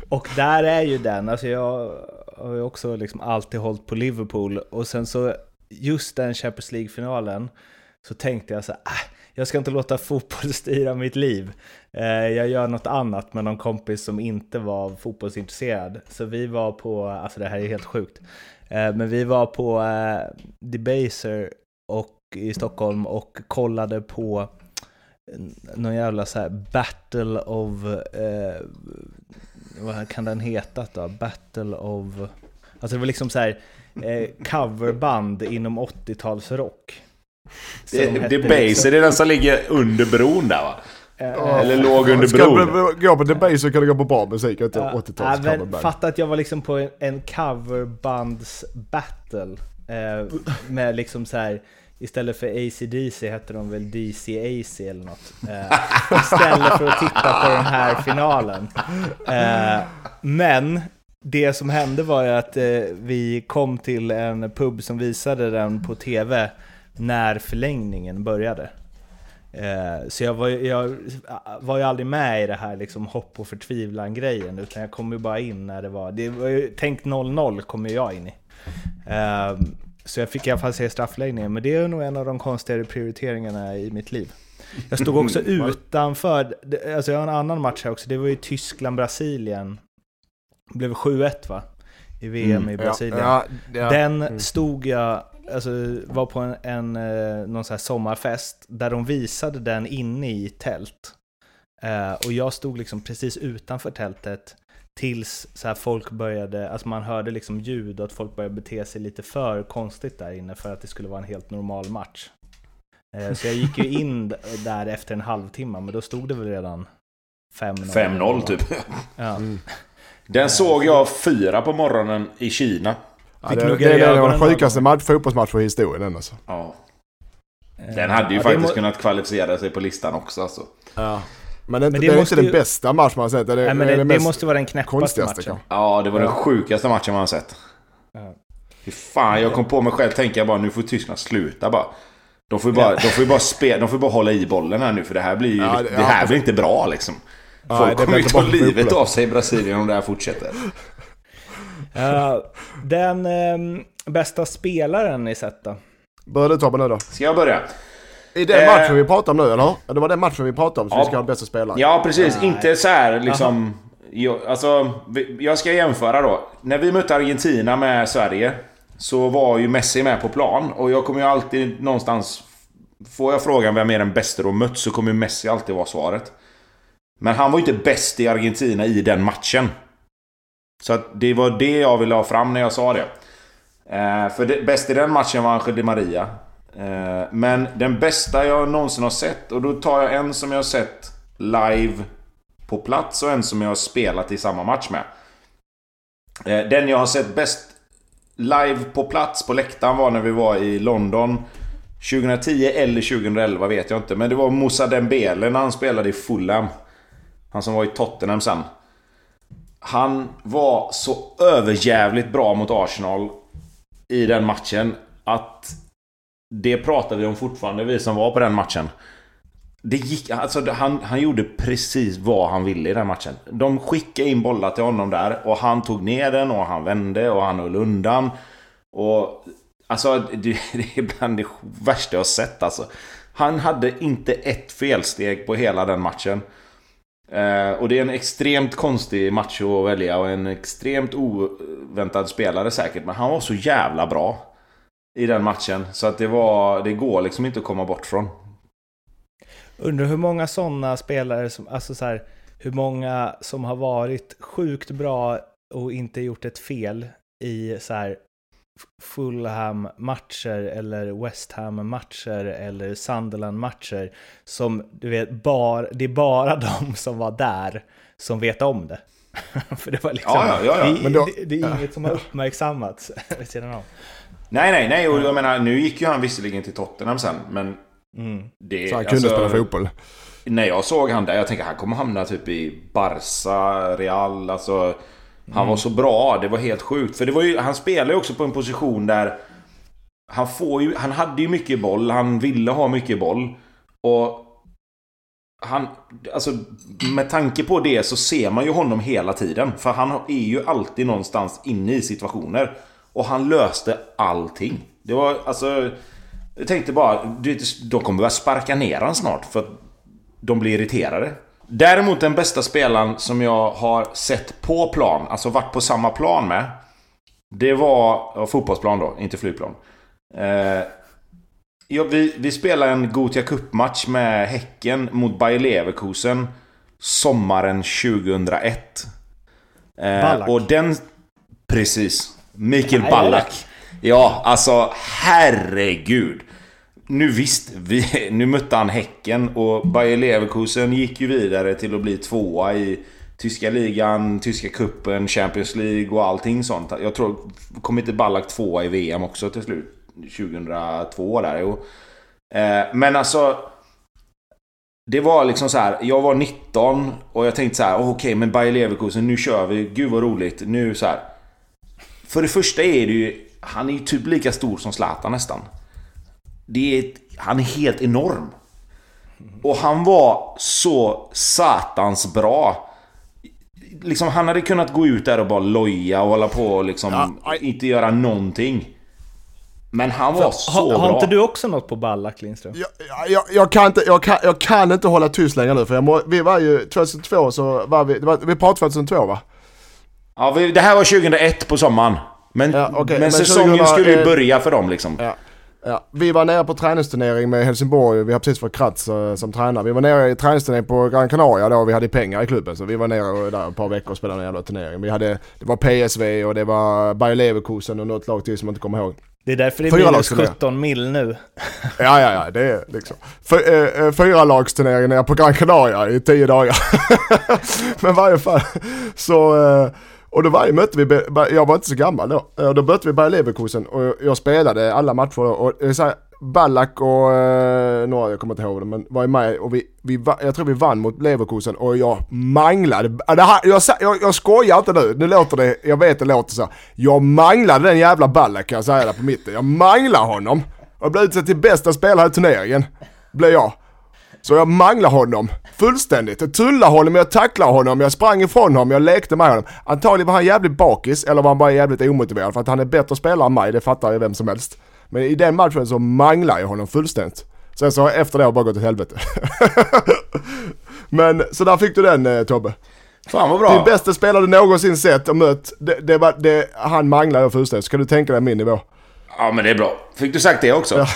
och där är ju den, alltså jag har ju också liksom alltid hållit på Liverpool och sen så just den Champions League-finalen så tänkte jag så här, äh, jag ska inte låta fotboll styra mitt liv. Eh, jag gör något annat med någon kompis som inte var fotbollsintresserad. Så vi var på, alltså det här är helt sjukt, Eh, Men vi var på eh, Debaser och, i Stockholm och kollade på någon jävla så här Battle of... Eh, vad kan den heta då? Battle of... Alltså det var liksom så här eh, coverband inom 80-talsrock. Som Det, hette det liksom- det är den som ligger under bron där va? eh, Eller låg under Ska bron. du gå på Debate så kan du gå på bra musik, inte Ja, 80-tals ja, men coverband. Fatta att jag var liksom på en, en coverbands-battle. Eh, med liksom så här istället för AC/DC hette de väl DC-AC eller något. Eh, istället för att titta på den här finalen. Eh, men det som hände var ju att eh, vi kom till en pub som visade den på TV när förlängningen började. Eh, så jag var, ju- jag var ju aldrig med i det här liksom hopp och förtvivlan grejen utan jag kom ju bara in när det var, det var ju tänk 0-0 kom ju jag in i. Eh, så jag fick i alla fall se straffläggningen, men det är nog en av de konstigare prioriteringarna i mitt liv. Jag stod också utanför, det- alltså jag har en annan match här också, det var ju Tyskland-Brasilien. Det blev 7-1 va? I VM i Brasilien. Ja, ja, Den Mm. stod jag, alltså var på en, en eh, någon sån här sommarfest där de visade den inne i tält. Eh, och jag stod liksom precis utanför tältet tills så här folk började, alltså man hörde liksom ljud och att folk började bete sig lite för konstigt där inne för att det skulle vara en helt normal match. Eh, så jag gick ju in där efter en halvtimme, men då stod det väl redan 5-0. 5-0 typ. Ja. Mm. Den såg jag fyra på morgonen i Kina. Ja, det, det, är den sjukaste match, fotbollsmatchen i historien den alltså. Ja. Eh, Den hade ju ja, faktiskt må- kunnat kvalificera sig på listan också alltså. Ja. Men, det, är inte- Men det det är inte ju- den bästa match man har sett. Det, Nej, men det, det, det måste vara den knäppaste matchen. kanske. Ja, det var den Ja. sjukaste matchen man har sett. Ja. Fy fan, jag kom på mig själv tänka bara nu får Tyskland sluta bara. De får ju bara, de får ju bara, spe, de får bara hålla i bollen här nu för det här blir ju... Ja, det, det- här ja. blir inte bra liksom. Ja, Folk det kommer ju ta livet av sig i Brasilien om det här fortsätter. Eh, den ehm, bästa spelaren i sett då? Börjar du ta på nu då? Ska jag börja? I den matchen eh, vi pratar om nu, eller Det var den matchen vi pratade om, så ja, vi ska ha bästa spelare. Ja, precis. Nej. Inte så här liksom... Jag, alltså, jag ska jämföra då. När vi mötte Argentina med Sverige så var ju Messi med på plan. Och jag kommer ju alltid någonstans... Får jag frågan vem är den bästa du mött så kommer ju Messi alltid vara svaret. Men han var ju inte bäst i Argentina i den matchen. Så att det var det jag ville ha fram när jag sa det. Eh, för det, bäst i den matchen var Angel Di Maria. Eh, men den bästa jag någonsin har sett, och då tar jag en som jag har sett live på plats och en som jag har spelat i samma match med. Eh, den jag har sett bäst live på plats på läktaren var när vi var i London 2010 eller 2011 vet jag inte. Men det var Moussa Dembele när han spelade i Fulham. Han som var i Tottenham sen. Han var så överjävligt bra mot Arsenal i den matchen att det pratar vi om fortfarande, vi som var på den matchen. Det gick, alltså han, han gjorde precis vad han ville i den matchen. De skickade in bollar till honom där och han tog ner den och han vände och han höll undan. Och alltså det, det är bland det värsta jag sett alltså. Han hade inte ett felsteg på hela den matchen. Eh, och det är en extremt konstig match att välja och en extremt oväntad spelare säkert. Men han var så jävla bra i den matchen. Så att det var, det går liksom inte att komma bort från. Undrar hur många sådana spelare som, alltså så här, hur många som har varit sjukt bra och inte gjort ett fel i så här Fulham-matcher eller West Ham-matcher eller Sunderland-matcher som du vet, bar, det är bara de som var där som vet om det. För det var liksom, ja, ja, ja, det, då, det, det, är inget som har uppmärksammats vid sidan om. Nej, nej, nej. Och jag menar, nu gick ju han visserligen till Tottenham sen, men... Mm. Det, så han kunde alltså, spela fotboll? När jag såg han där, jag tänkte han kommer hamna typ i Barca, Real, alltså... Han mm. var så bra, det var helt sjukt. För det var ju, han spelade ju också på en position där... Han, får ju, han hade ju mycket boll, han ville ha mycket boll. Och... Han, alltså med tanke på det så ser man ju honom hela tiden. För han är ju alltid någonstans inne i situationer. Och han löste allting. Det var alltså... Jag tänkte bara, de kommer börja sparka ner han snart för att de blir irriterade. Däremot den bästa spelaren som jag har sett på plan, alltså varit på samma plan med. Det var ja, fotbollsplan då, inte flygplan. Eh, ja, vi, vi spelade en Gothia Cup-match med Häcken mot Bayer Leverkusen sommaren 2001. Eh, och den... Precis. Mikael Ballack. Ja, alltså herregud. Nu visst, vi, nu mötte han Häcken och Bayer Leverkusen gick ju vidare till att bli tvåa i Tyska ligan, Tyska kuppen, Champions League och allting sånt. Jag tror, kom inte Ballack tvåa i VM också till slut? 2002 där jo. Eh, men alltså... Det var liksom så här, jag var 19 och jag tänkte så här, okej okay, men Bayer Leverkusen, nu kör vi, gud vad roligt, nu så här. För det första är det ju... Han är ju typ lika stor som Zlatan nästan. Det är, han är helt enorm. Och han var så satans bra. Liksom, han hade kunnat gå ut där och bara loja och hålla på och liksom ja, inte göra någonting. Men han var För, så ha, bra. Har inte du också något på Ballack Lindström? Jag, jag, jag, kan inte, jag, kan, jag kan inte hålla tyst längre nu för jag må, vi var ju 2002 så var vi, var, vi pratade 2002 va? Ja, vi, det här var 2001 på sommaren. Men, ja, okay, men, men säsongen 20, skulle ju eh, börja för dem liksom. Ja. Ja, vi var nere på träningsturnering med Helsingborg, vi har precis fått Kratz uh, som tränare. Vi var nere i träningsturnering på Gran Canaria då, vi hade pengar i klubben. Så vi var nere där ett par veckor och spelade en jävla turnering. Vi hade, det var PSV och det var Bayer Leverkusen och något lag till som jag inte kommer ihåg. Det är därför det är minus 17 mil nu. ja, ja, ja, det är liksom. Eh, eh, fyra lagsturnering nere på Gran Canaria i tio dagar. Men varje fall så... Och då varje mötte vi, jag var inte så gammal då, eh, och då mötte vi Bayer Leverkusen och jag spelade alla matcher och eh, så här, Ballack och eh, några, jag kommer inte ihåg det, men var med och vi, vi, jag tror vi vann mot Leverkusen och jag manglade, ah, det här, jag, jag, jag skojar inte nu, nu låter det, jag vet det låter så. Jag manglade den jävla Ballack kan jag säga där på mitten, jag manglar honom. Och blev utsedd till bästa spelare i turneringen, blev jag. Så jag manglar honom fullständigt. Jag tullade honom, jag tacklade honom, jag sprang ifrån honom, jag lekte med honom. Antagligen var han jävligt bakis eller var han bara jävligt omotiverad för att han är bättre spelare än mig, det fattar ju vem som helst. Men i den matchen så manglar jag honom fullständigt. Sen så efter det har det bara gått åt helvete. Men så där fick du den eh, Tobbe. Fan vad bra. Din bästa spelare du någonsin sett och mött, det, det var, det, han manglar jag fullständigt. Så kan du tänka dig min nivå. Ja men det är bra. Fick du sagt det också? Ja.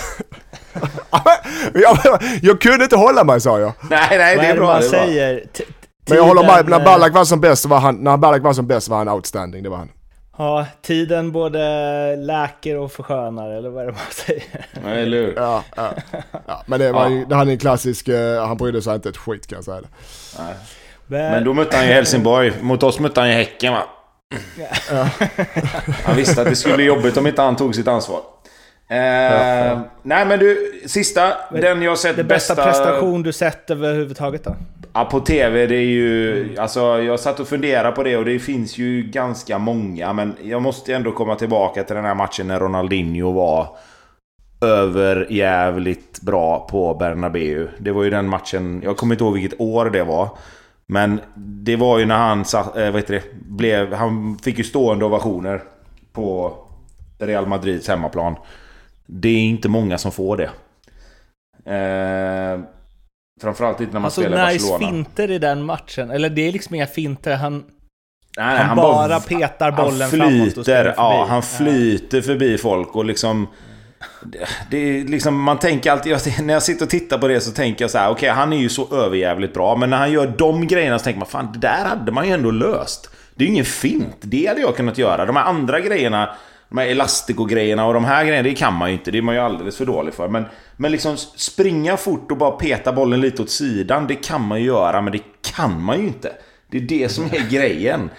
jag, jag kunde inte hålla mig sa jag. Nej, nej det är är bra. man Det bra. säger? T- Men jag håller med, när Ballack var som bäst var han, när Ballack var som bäst var han outstanding, det var han. Ja, tiden både läker och förskönar, eller vad är det man säger? Ja, eller hur? Ja, ja, ja. Men det var Ja. ju, det han är en klassisk, eh, han brydde sig inte ett skit kan jag säga det. Nej. Men, Men då mötte han ju Helsingborg. Mot oss mötte han ju Häcken va? Han visste att det skulle bli jobbigt om inte han tog sitt ansvar. Eh, Nej men du, sista. Den jag sett det bästa, prestation du sett överhuvudtaget då? Ja, på TV, det är ju... Alltså, jag satt och funderade på det och det finns ju ganska många. Men jag måste ändå komma tillbaka till den här matchen när Ronaldinho var överjävligt bra på Bernabeu. Det var ju den matchen... Jag kommer inte ihåg vilket år det var. Men det var ju när han satt, eh, vad heter det, blev... Han fick ju stående ovationer på Real Madrids hemmaplan. Det är inte många som får det. Eh, framförallt inte när man Alltså spelar nice Barcelona. finter i den matchen. Eller det är liksom inga finter, han, Nej, nej, han, bara petar bollen han framåt och flyter, springer förbi. ja, han flyter förbi folk och liksom... Det, det är liksom, man tänker alltid, jag- när jag sitter och tittar på det så tänker jag så här: okej han är ju så överjävligt bra, men när han gör de grejerna så tänker man fan det där hade man ju ändå löst. Det är ju ingen fint, det hade jag kunnat göra. De här andra grejerna, de här elastiko-grejerna och de här grejerna, det kan man ju inte, det är man ju alldeles för dålig för. Men, men liksom springa fort och bara peta bollen lite åt sidan, det kan man ju göra, men det kan man ju inte. Det är det som är grejen.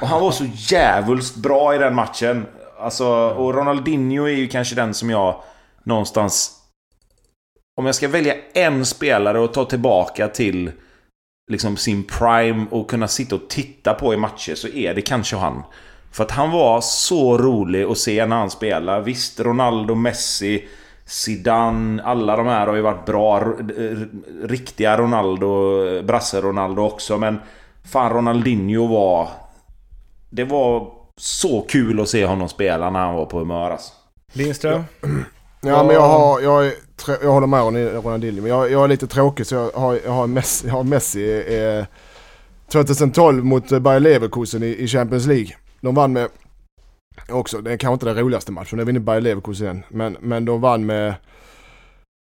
Och han var så jävulst bra i den matchen. Alltså, och Ronaldinho är ju kanske den som jag någonstans... Om jag ska välja en spelare och ta tillbaka till liksom sin prime och kunna sitta och titta på i matcher så är det kanske han. För att han var så rolig att se när han spelar. Visst, Ronaldo, Messi, Zidane, alla de här har ju varit bra. Riktiga Ronaldo, brasse-Ronaldo också. Men fan, Ronaldinho var... Det var så kul att se honom spela när han var på humör alltså. Lindström? Ja men jag har, jag, är, jag håller med Ron- Ronaldinho, men jag, jag är lite tråkig så jag har, jag har Messi, jag har Messi eh, 2012 mot Bayer Leverkusen i, i Champions League. De vann med, också, det är kanske inte den roligaste matchen, det vinner Bayer Leverkusen igen, men, men de vann med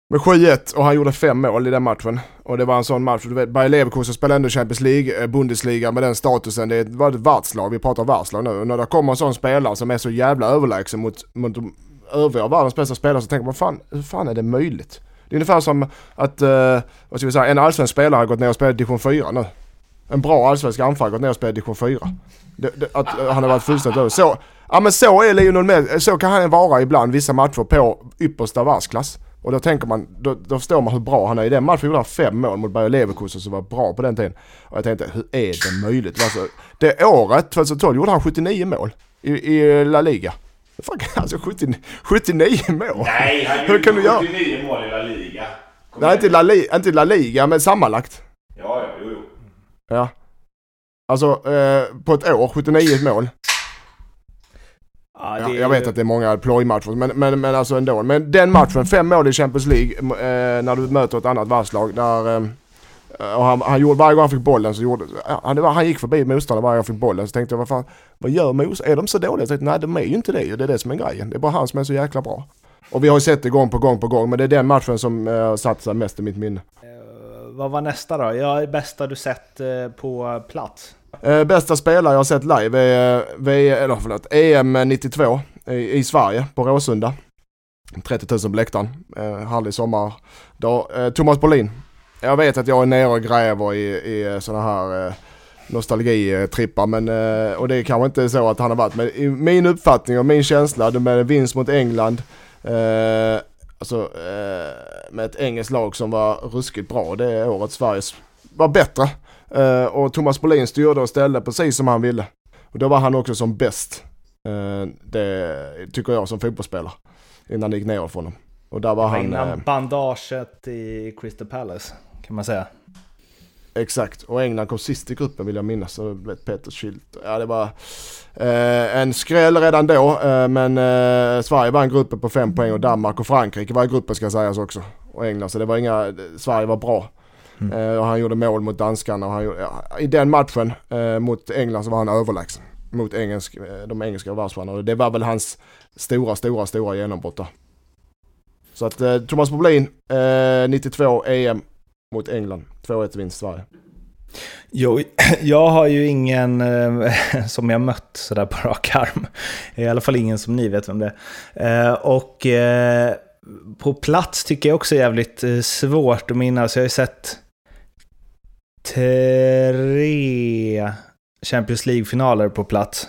med 7-1 och han gjorde fem mål i den matchen. Och det var en sån match, du vet, Bayer Leverkusen spelar ändå Champions League, eh, Bundesliga med den statusen. Det var ett världslag, vi pratar världslag nu. Och när det kommer en sån spelare som är så jävla överlägsen mot, mot de övriga av världens bästa spelare så tänker man fan, hur fan är det möjligt? Det är ungefär som att, eh, vad ska vi säga, en allsvensk spelare har gått ner och spelat division 4 nu. En bra allsvensk anfallare har gått ner och spelat division 4. Det, det, att eh, han har varit fullständigt över. Så, ja men så är Lionel Messi, så kan han vara ibland vissa matcher på yppersta världsklass. Och då tänker man, då, då förstår man hur bra han är. I den matchen gjorde han fem mål mot Bayer Leverkusen som var bra på den tiden. Och jag tänkte, hur är det möjligt? Alltså, det året, 2012, gjorde han 79 mål i, i La Liga. Fan, alltså 70, 79 mål? Nej, han Hur kan du göra? 79 mål i La Liga. Kom Nej, inte La, Li, inte La Liga, men sammanlagt. Ja, ja, jo, jo. Ja. Alltså eh, på ett år, 79 mål. Ja, Ja, det är jag vet att det är många plojmatcher, men, men, men alltså ändå. Men den matchen, fem mål i Champions League, eh, när du möter ett annat världslag. Där, eh, och han, han gjorde, varje gång han fick bollen så gjorde, han, han gick förbi motståndaren varje gång han fick bollen. Så tänkte jag, vad fan, vad gör mos? Är de så dåliga? Jag tänkte, nej de är ju inte det. Det är det som är grejen. Det är bara han som är så jäkla bra. Och vi har ju sett det gång på gång på gång, men det är den matchen som eh, satt sig mest i mitt minne. Eh, Vad var nästa då? Ja, bästa du sett eh, på plats? Eh, bästa spelare jag har sett live är, eh, v, eller förlåt, EM 92 i, i Sverige på Råsunda. 30 000 på läktaren. Eh, härlig sommar. Då, eh, Thomas Bolin. Jag vet att jag är nere och gräver i, i eh, sådana här eh, nostalgitrippar men eh, och det är kanske inte så att han har varit men i min uppfattning och min känsla med vinst mot England eh, alltså eh, med ett engelskt lag som var ruskigt bra det året Sverige var bättre och Thomas Bolin styrde och ställde precis som han ville. Och då var han också som bäst. Eh, det tycker jag som fotbollsspelare. Innan det gick ner för honom. Och där var han... Innan Eh, bandaget i Crystal Palace, kan man säga. exakt. Och England kom sist i gruppen vill jag minnas. Och det blev Peter Schilt. Ja det var eh, en skräll redan då. Eh, men eh, Sverige vann gruppen på fem poäng och Danmark och Frankrike var i gruppen ska sägas också. och England. Så det var inga, Sverige var bra. Mm. Eh, och han gjorde mål mot danskarna och han gjorde, ja, i den matchen eh, mot England så var han överlägsen. Mot engelsk, eh, de engelska världsstjärnorna. Det var väl hans stora, stora, stora genombrott där. Så att eh, Thomas Brolin, 92 EM mot England. 2-1 vinst Sverige. Jo, jag har ju ingen eh, som jag mött sådär på rak arm. I alla fall ingen som ni vet vem det är. Eh, och eh, på plats tycker jag också är jävligt eh, svårt att minnas. Jag har ju sett tre Champions League-finaler på plats.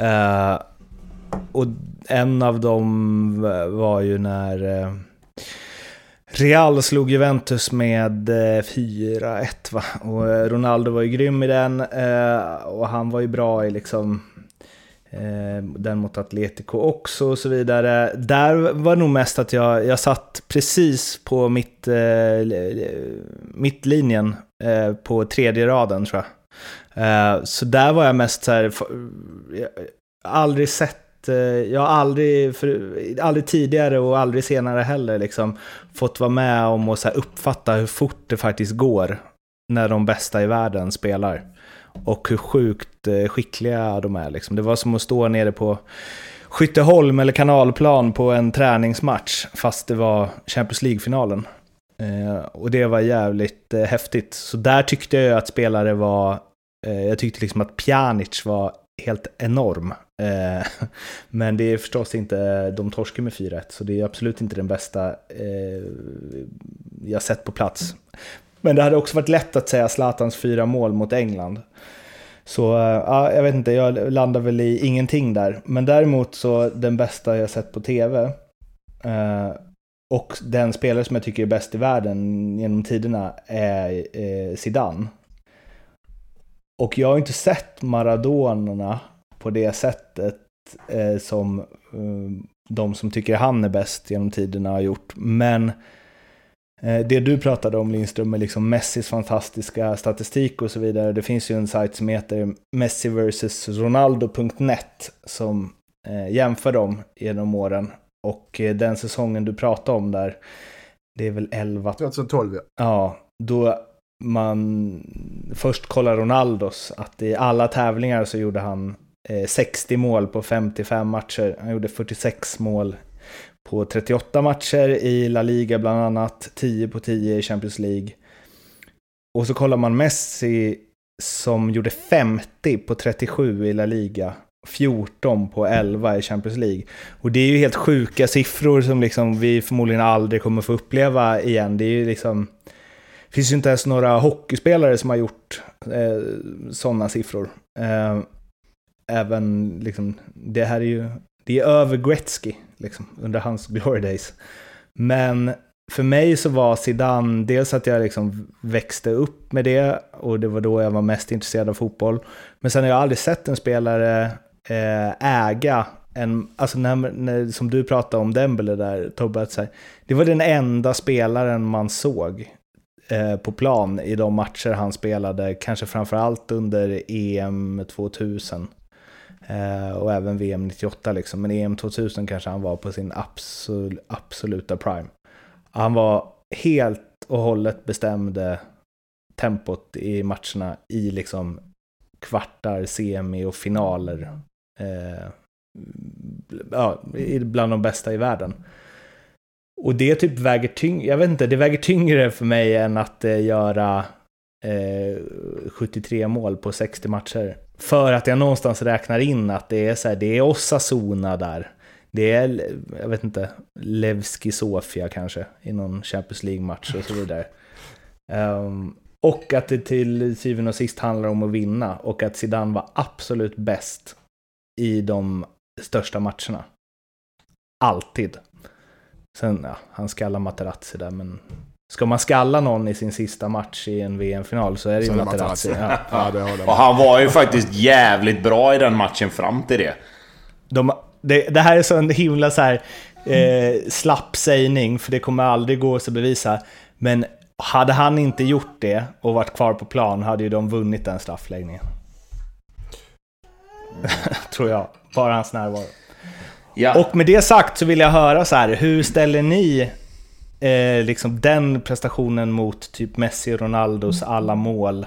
Uh, och en av dem var ju när uh, Real slog Juventus med eh, 4-1 va? Och Ronaldo var ju grym i den och han var ju bra i liksom Eh, den mot Atletico också och så vidare. Där var nog mest att jag, jag satt precis på mitt, eh, mittlinjen eh, på tredje raden tror jag. Så där var jag mest så här, aldrig sett Eh, jag har aldrig, för, aldrig tidigare och aldrig senare heller liksom, fått vara med om att så uppfatta hur fort det faktiskt går när de bästa i världen spelar. Och hur sjukt eh, skickliga de är. Liksom. Det var som att stå nere på Skytteholm eller kanalplan på en träningsmatch, fast det var Champions League-finalen. Eh, och det var jävligt eh, häftigt. Så där tyckte jag att spelare var... Eh, jag tyckte liksom att Pjanic var helt enorm. Eh, men det är förstås inte, de torskar med 4-1, så det är absolut inte den bästa eh, jag sett på plats. Men det hade också varit lätt att säga Zlatans fyra mål mot England. Så eh, ja, jag vet inte, jag landar väl i ingenting där. Men däremot så den bästa jag sett på tv eh, och den spelare som jag tycker är bäst i världen genom tiderna är eh, Zidane. Och jag har inte sett Maradona på det sättet eh, som eh, de som tycker han är bäst genom tiderna har gjort. Men eh, det du pratade om Lindström med liksom Messis fantastiska statistik och så vidare. Det finns ju en sajt som heter Messi vs Ronaldo.net som eh, jämför dem genom åren. Och eh, den säsongen du pratade om där, det är väl 11... 2012 ja. Ja, då man först kollar Ronaldos, att i alla tävlingar så gjorde han 60 eh, mål på 55 matcher. Han gjorde 46 mål på 38 matcher i La Liga bland annat, 10 på 10 i Champions League. Och så kollar man Messi som gjorde 50 på 37 i La Liga, 14 på 11 i Champions League. Och det är ju helt sjuka siffror som liksom vi förmodligen aldrig kommer få uppleva igen. Det är ju liksom... Det finns ju inte ens några hockeyspelare som har gjort eh, sådana siffror. Eh, även liksom, det här är ju, det är över Gretzky, liksom, under hans glory days. Men för mig så var Zidane, dels att jag liksom växte upp med det och det var då jag var mest intresserad av fotboll. Men sen har jag aldrig sett en spelare eh, äga en, alltså när, när, som du pratade om Dembele där Tobbe, att det var den enda spelaren man såg eh, på plan i de matcher han spelade, kanske framförallt under EM 2000. Eh, och även VM 98 liksom. Men EM 2000 kanske han var på sin absol absoluta prime. Han var helt och hållet bestämde tempot i matcherna i liksom kvartar, semi och finaler. Eh, ja, bland de bästa i världen. Och det typ väger tyngre, jag vet inte, det väger tyngre för mig än att eh, göra eh, 73 mål på 60 matcher. För att jag någonstans räknar in att det är så här, det är Osasuna där. Det är, jag vet inte, Levski Sofia kanske i någon Champions League-match och så vidare. Um, och att det till syvende och sist handlar om att vinna och att Zidane var absolut bäst i de största matcherna. Alltid. Sen, ja, han skallar Materazzi där, men Ska man skalla någon i sin sista match i en VM-final så är det ju Materazzi. Ja. ja. Och han var ju faktiskt jävligt bra i den matchen fram till det. De, det, det här är så en himla så här, eh, slapp sägning, för det kommer aldrig gå att bevisa. Men hade han inte gjort det och varit kvar på plan hade ju de vunnit den straffläggningen. Tror jag. Bara hans närvaro. Ja. Och med det sagt så vill jag höra så här, hur ställer ni eh, liksom den prestationen mot typ Messi och Ronaldos alla mål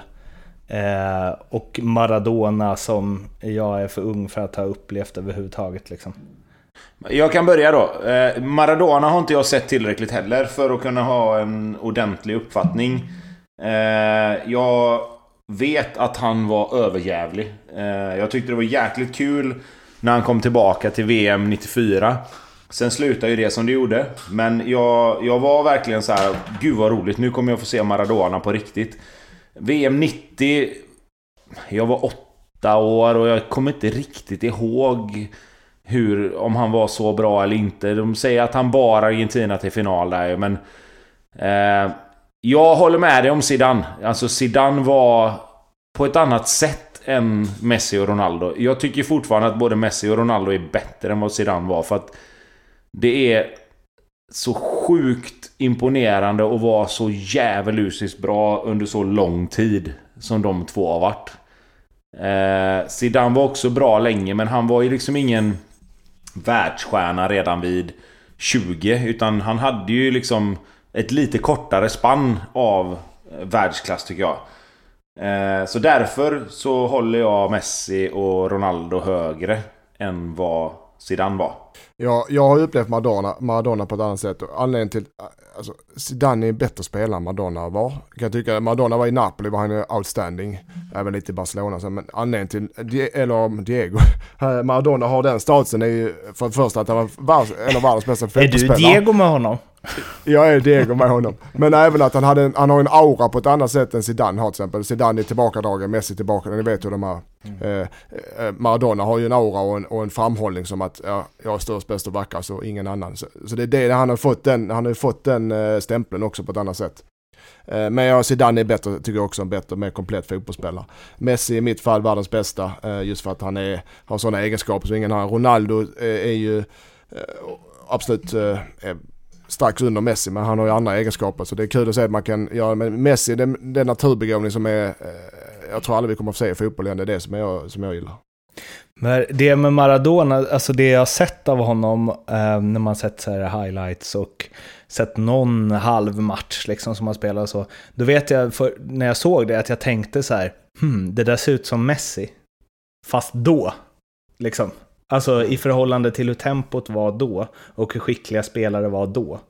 eh, och Maradona som jag är för ung för att ha upplevt överhuvudtaget. Liksom. Jag kan börja då. Eh, Maradona har inte jag sett tillräckligt heller för att kunna ha en ordentlig uppfattning. Eh, jag vet att han var överjävlig. Eh, jag tyckte det var jäkligt kul när han kom tillbaka till VM 94. Sen slutade ju det som det gjorde. Men jag, jag var verkligen så här, gud vad roligt, nu kommer jag få se Maradona på riktigt. VM 90... Jag var åtta år och jag kommer inte riktigt ihåg hur, om han var så bra eller inte. De säger att han bar Argentina till final där men... Eh, jag håller med dig om Zidane. Alltså Zidane var på ett annat sätt än Messi och Ronaldo. Jag tycker fortfarande att både Messi och Ronaldo är bättre än vad Zidane var. För att det är så sjukt imponerande att vara så djävulusiskt bra under så lång tid som de två har varit. Eh, Zidane var också bra länge men han var ju liksom ingen världsstjärna redan vid 20 utan han hade ju liksom ett lite kortare spann av världsklass tycker jag. Eh, så därför så håller jag Messi och Ronaldo högre än vad Zidane var. Ja, jag har upplevt Maradona, Maradona på ett annat sätt. Anledningen till, alltså Zidane är en bättre spelare än Maradona var. Kan jag tycka. Maradona var i Napoli, var han outstanding. Även lite i Barcelona. Men anledningen till, eller Diego, Maradona har den statusen är ju för det första att han var världens bästa fotbollsspelare. Är du Diego med honom? Jag är Diego med honom. Men även att han, hade en, han har en aura på ett annat sätt än Zidane har till exempel. Zidane är tillbakadragen, Messi tillbaka, ni vet hur de här. Mm. Eh, Maradona har ju en aura och en, och en framhållning som att ja, jag är störst, bäst och vackrast och ingen annan. Så, så, det är det, han har fått den, han har fått den eh, stämpeln också på ett annat sätt. Eh, men jag Zidane är bättre, tycker jag också en bättre, mer komplett fotbollsspelare. Messi i mitt fall världens bästa, eh, just för att han är, har sådana egenskaper som ingen har. Ronaldo eh, är ju eh, absolut eh, strax under Messi men han har ju andra egenskaper så det är kul att se att man kan göra men Messi den, den naturbegåvning som är eh, jag tror aldrig vi kommer att få se i fotboll igen, det är det som jag, som jag gillar. Men det med Maradona, alltså det jag har sett av honom eh, när man sett så här highlights och sett någon halv match liksom som han spelar så, då vet jag för, när jag såg det att jag tänkte så här, hmm, det där ser ut som Messi. Fast då, liksom. Alltså i förhållande till hur tempot var då och hur skickliga spelare var då,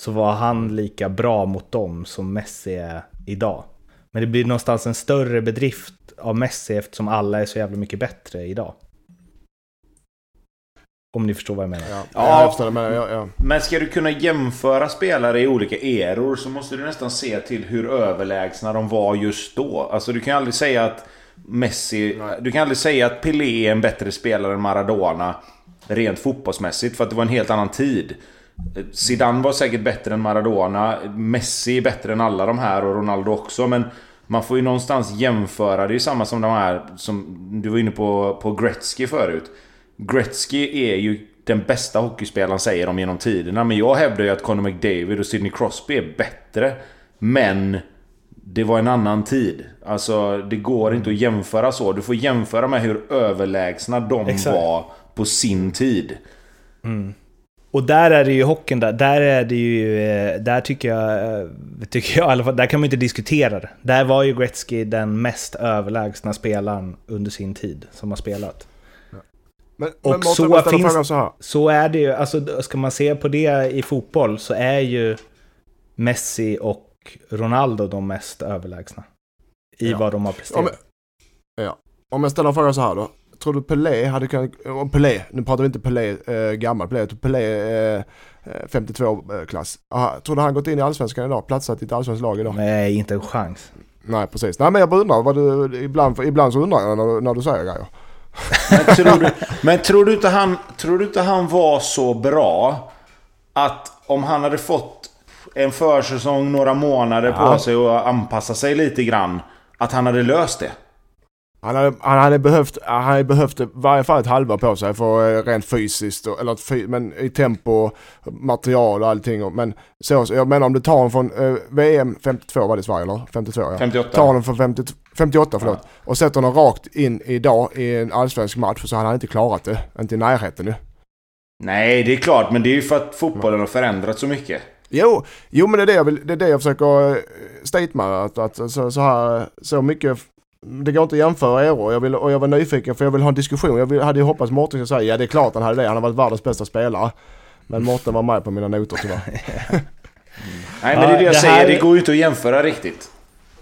så var han lika bra mot dem som Messi är idag. Men det blir någonstans en större bedrift av Messi eftersom alla är så jävla mycket bättre idag. Om ni förstår vad jag menar. Ja, ja, jag förstår det, ja, ja. Men ska du kunna jämföra spelare i olika eror så måste du nästan se till hur överlägsna de var just då. Alltså du kan aldrig säga att Messi... Nej. Du kan aldrig säga att Pelé är en bättre spelare än Maradona rent fotbollsmässigt för att det var en helt annan tid. Zidane var säkert bättre än Maradona. Messi är bättre än alla de här och Ronaldo också. Men man får ju någonstans jämföra. Det är ju samma som de här som du var inne på, på Gretzky förut. Gretzky är ju den bästa hockeyspelaren säger de genom tiderna. Men jag hävdar ju att Conor McDavid och Sidney Crosby är bättre. Men det var en annan tid. Alltså det går inte att jämföra så. Du får jämföra med hur överlägsna de Exakt. var på sin tid. Mm. Och där är det ju hockeyn där, där är det ju, eh, där tycker jag, eh, tycker jag i alla fall, där kan man inte diskutera det. Där var ju Gretzky den mest överlägsna spelaren under sin tid som har spelat. Men, och men så, finns, så, här. så är det ju, alltså ska man se på det i fotboll så är ju Messi och Ronaldo de mest överlägsna. I ja. vad de har presterat. Om jag, ja. Om jag ställer en fråga så här då tror du Pelé hade kunnat, Pelé, nu pratar vi inte Pelé eh, gammal Pelé, Pelé eh, 52-klass. Eh, tror du han gått in i allsvenskan idag, platsat i ett allsvenskt lag idag? Nej, inte en chans. Nej, precis. Nej, men jag bara undrar, vad du, ibland, ibland så undrar jag när, när du säger grejer. Men tror du, men tror du, inte han, tror du inte han var så bra att om han hade fått en försäsong, några månader ja. på sig och anpassa sig lite grann, att han hade löst det? Han hade, han hade behövt, han hade behövt i varje fall ett halvår på sig för eh, rent fysiskt, eller men i tempo, material och allting. Men så, jag menar om du tar honom från eh, VM 52 var det i Sverige eller? 52 ja. 58. Tar honom från 50, 58 förlåt. Ja. Och sätter honom rakt in idag i en allsvensk match så hade han inte klarat det. Inte i närheten nu. Nej, det är klart. Men det är ju för att fotbollen har förändrats så mycket. Jo, jo men det är det jag, vill, det är det jag försöker eh, statemara. Att, att så, så, här, så mycket, det går inte att jämföra eror. Jag vill, och jag var nyfiken för jag vill ha en diskussion. Jag vill, hade ju hoppats Mårten skulle säga ja det är klart han hade det. Han har varit världens bästa spelare. Men Mårten var med på mina noter tyvärr. Nej men det är det jag det säger, här- det går ju inte att jämföra riktigt.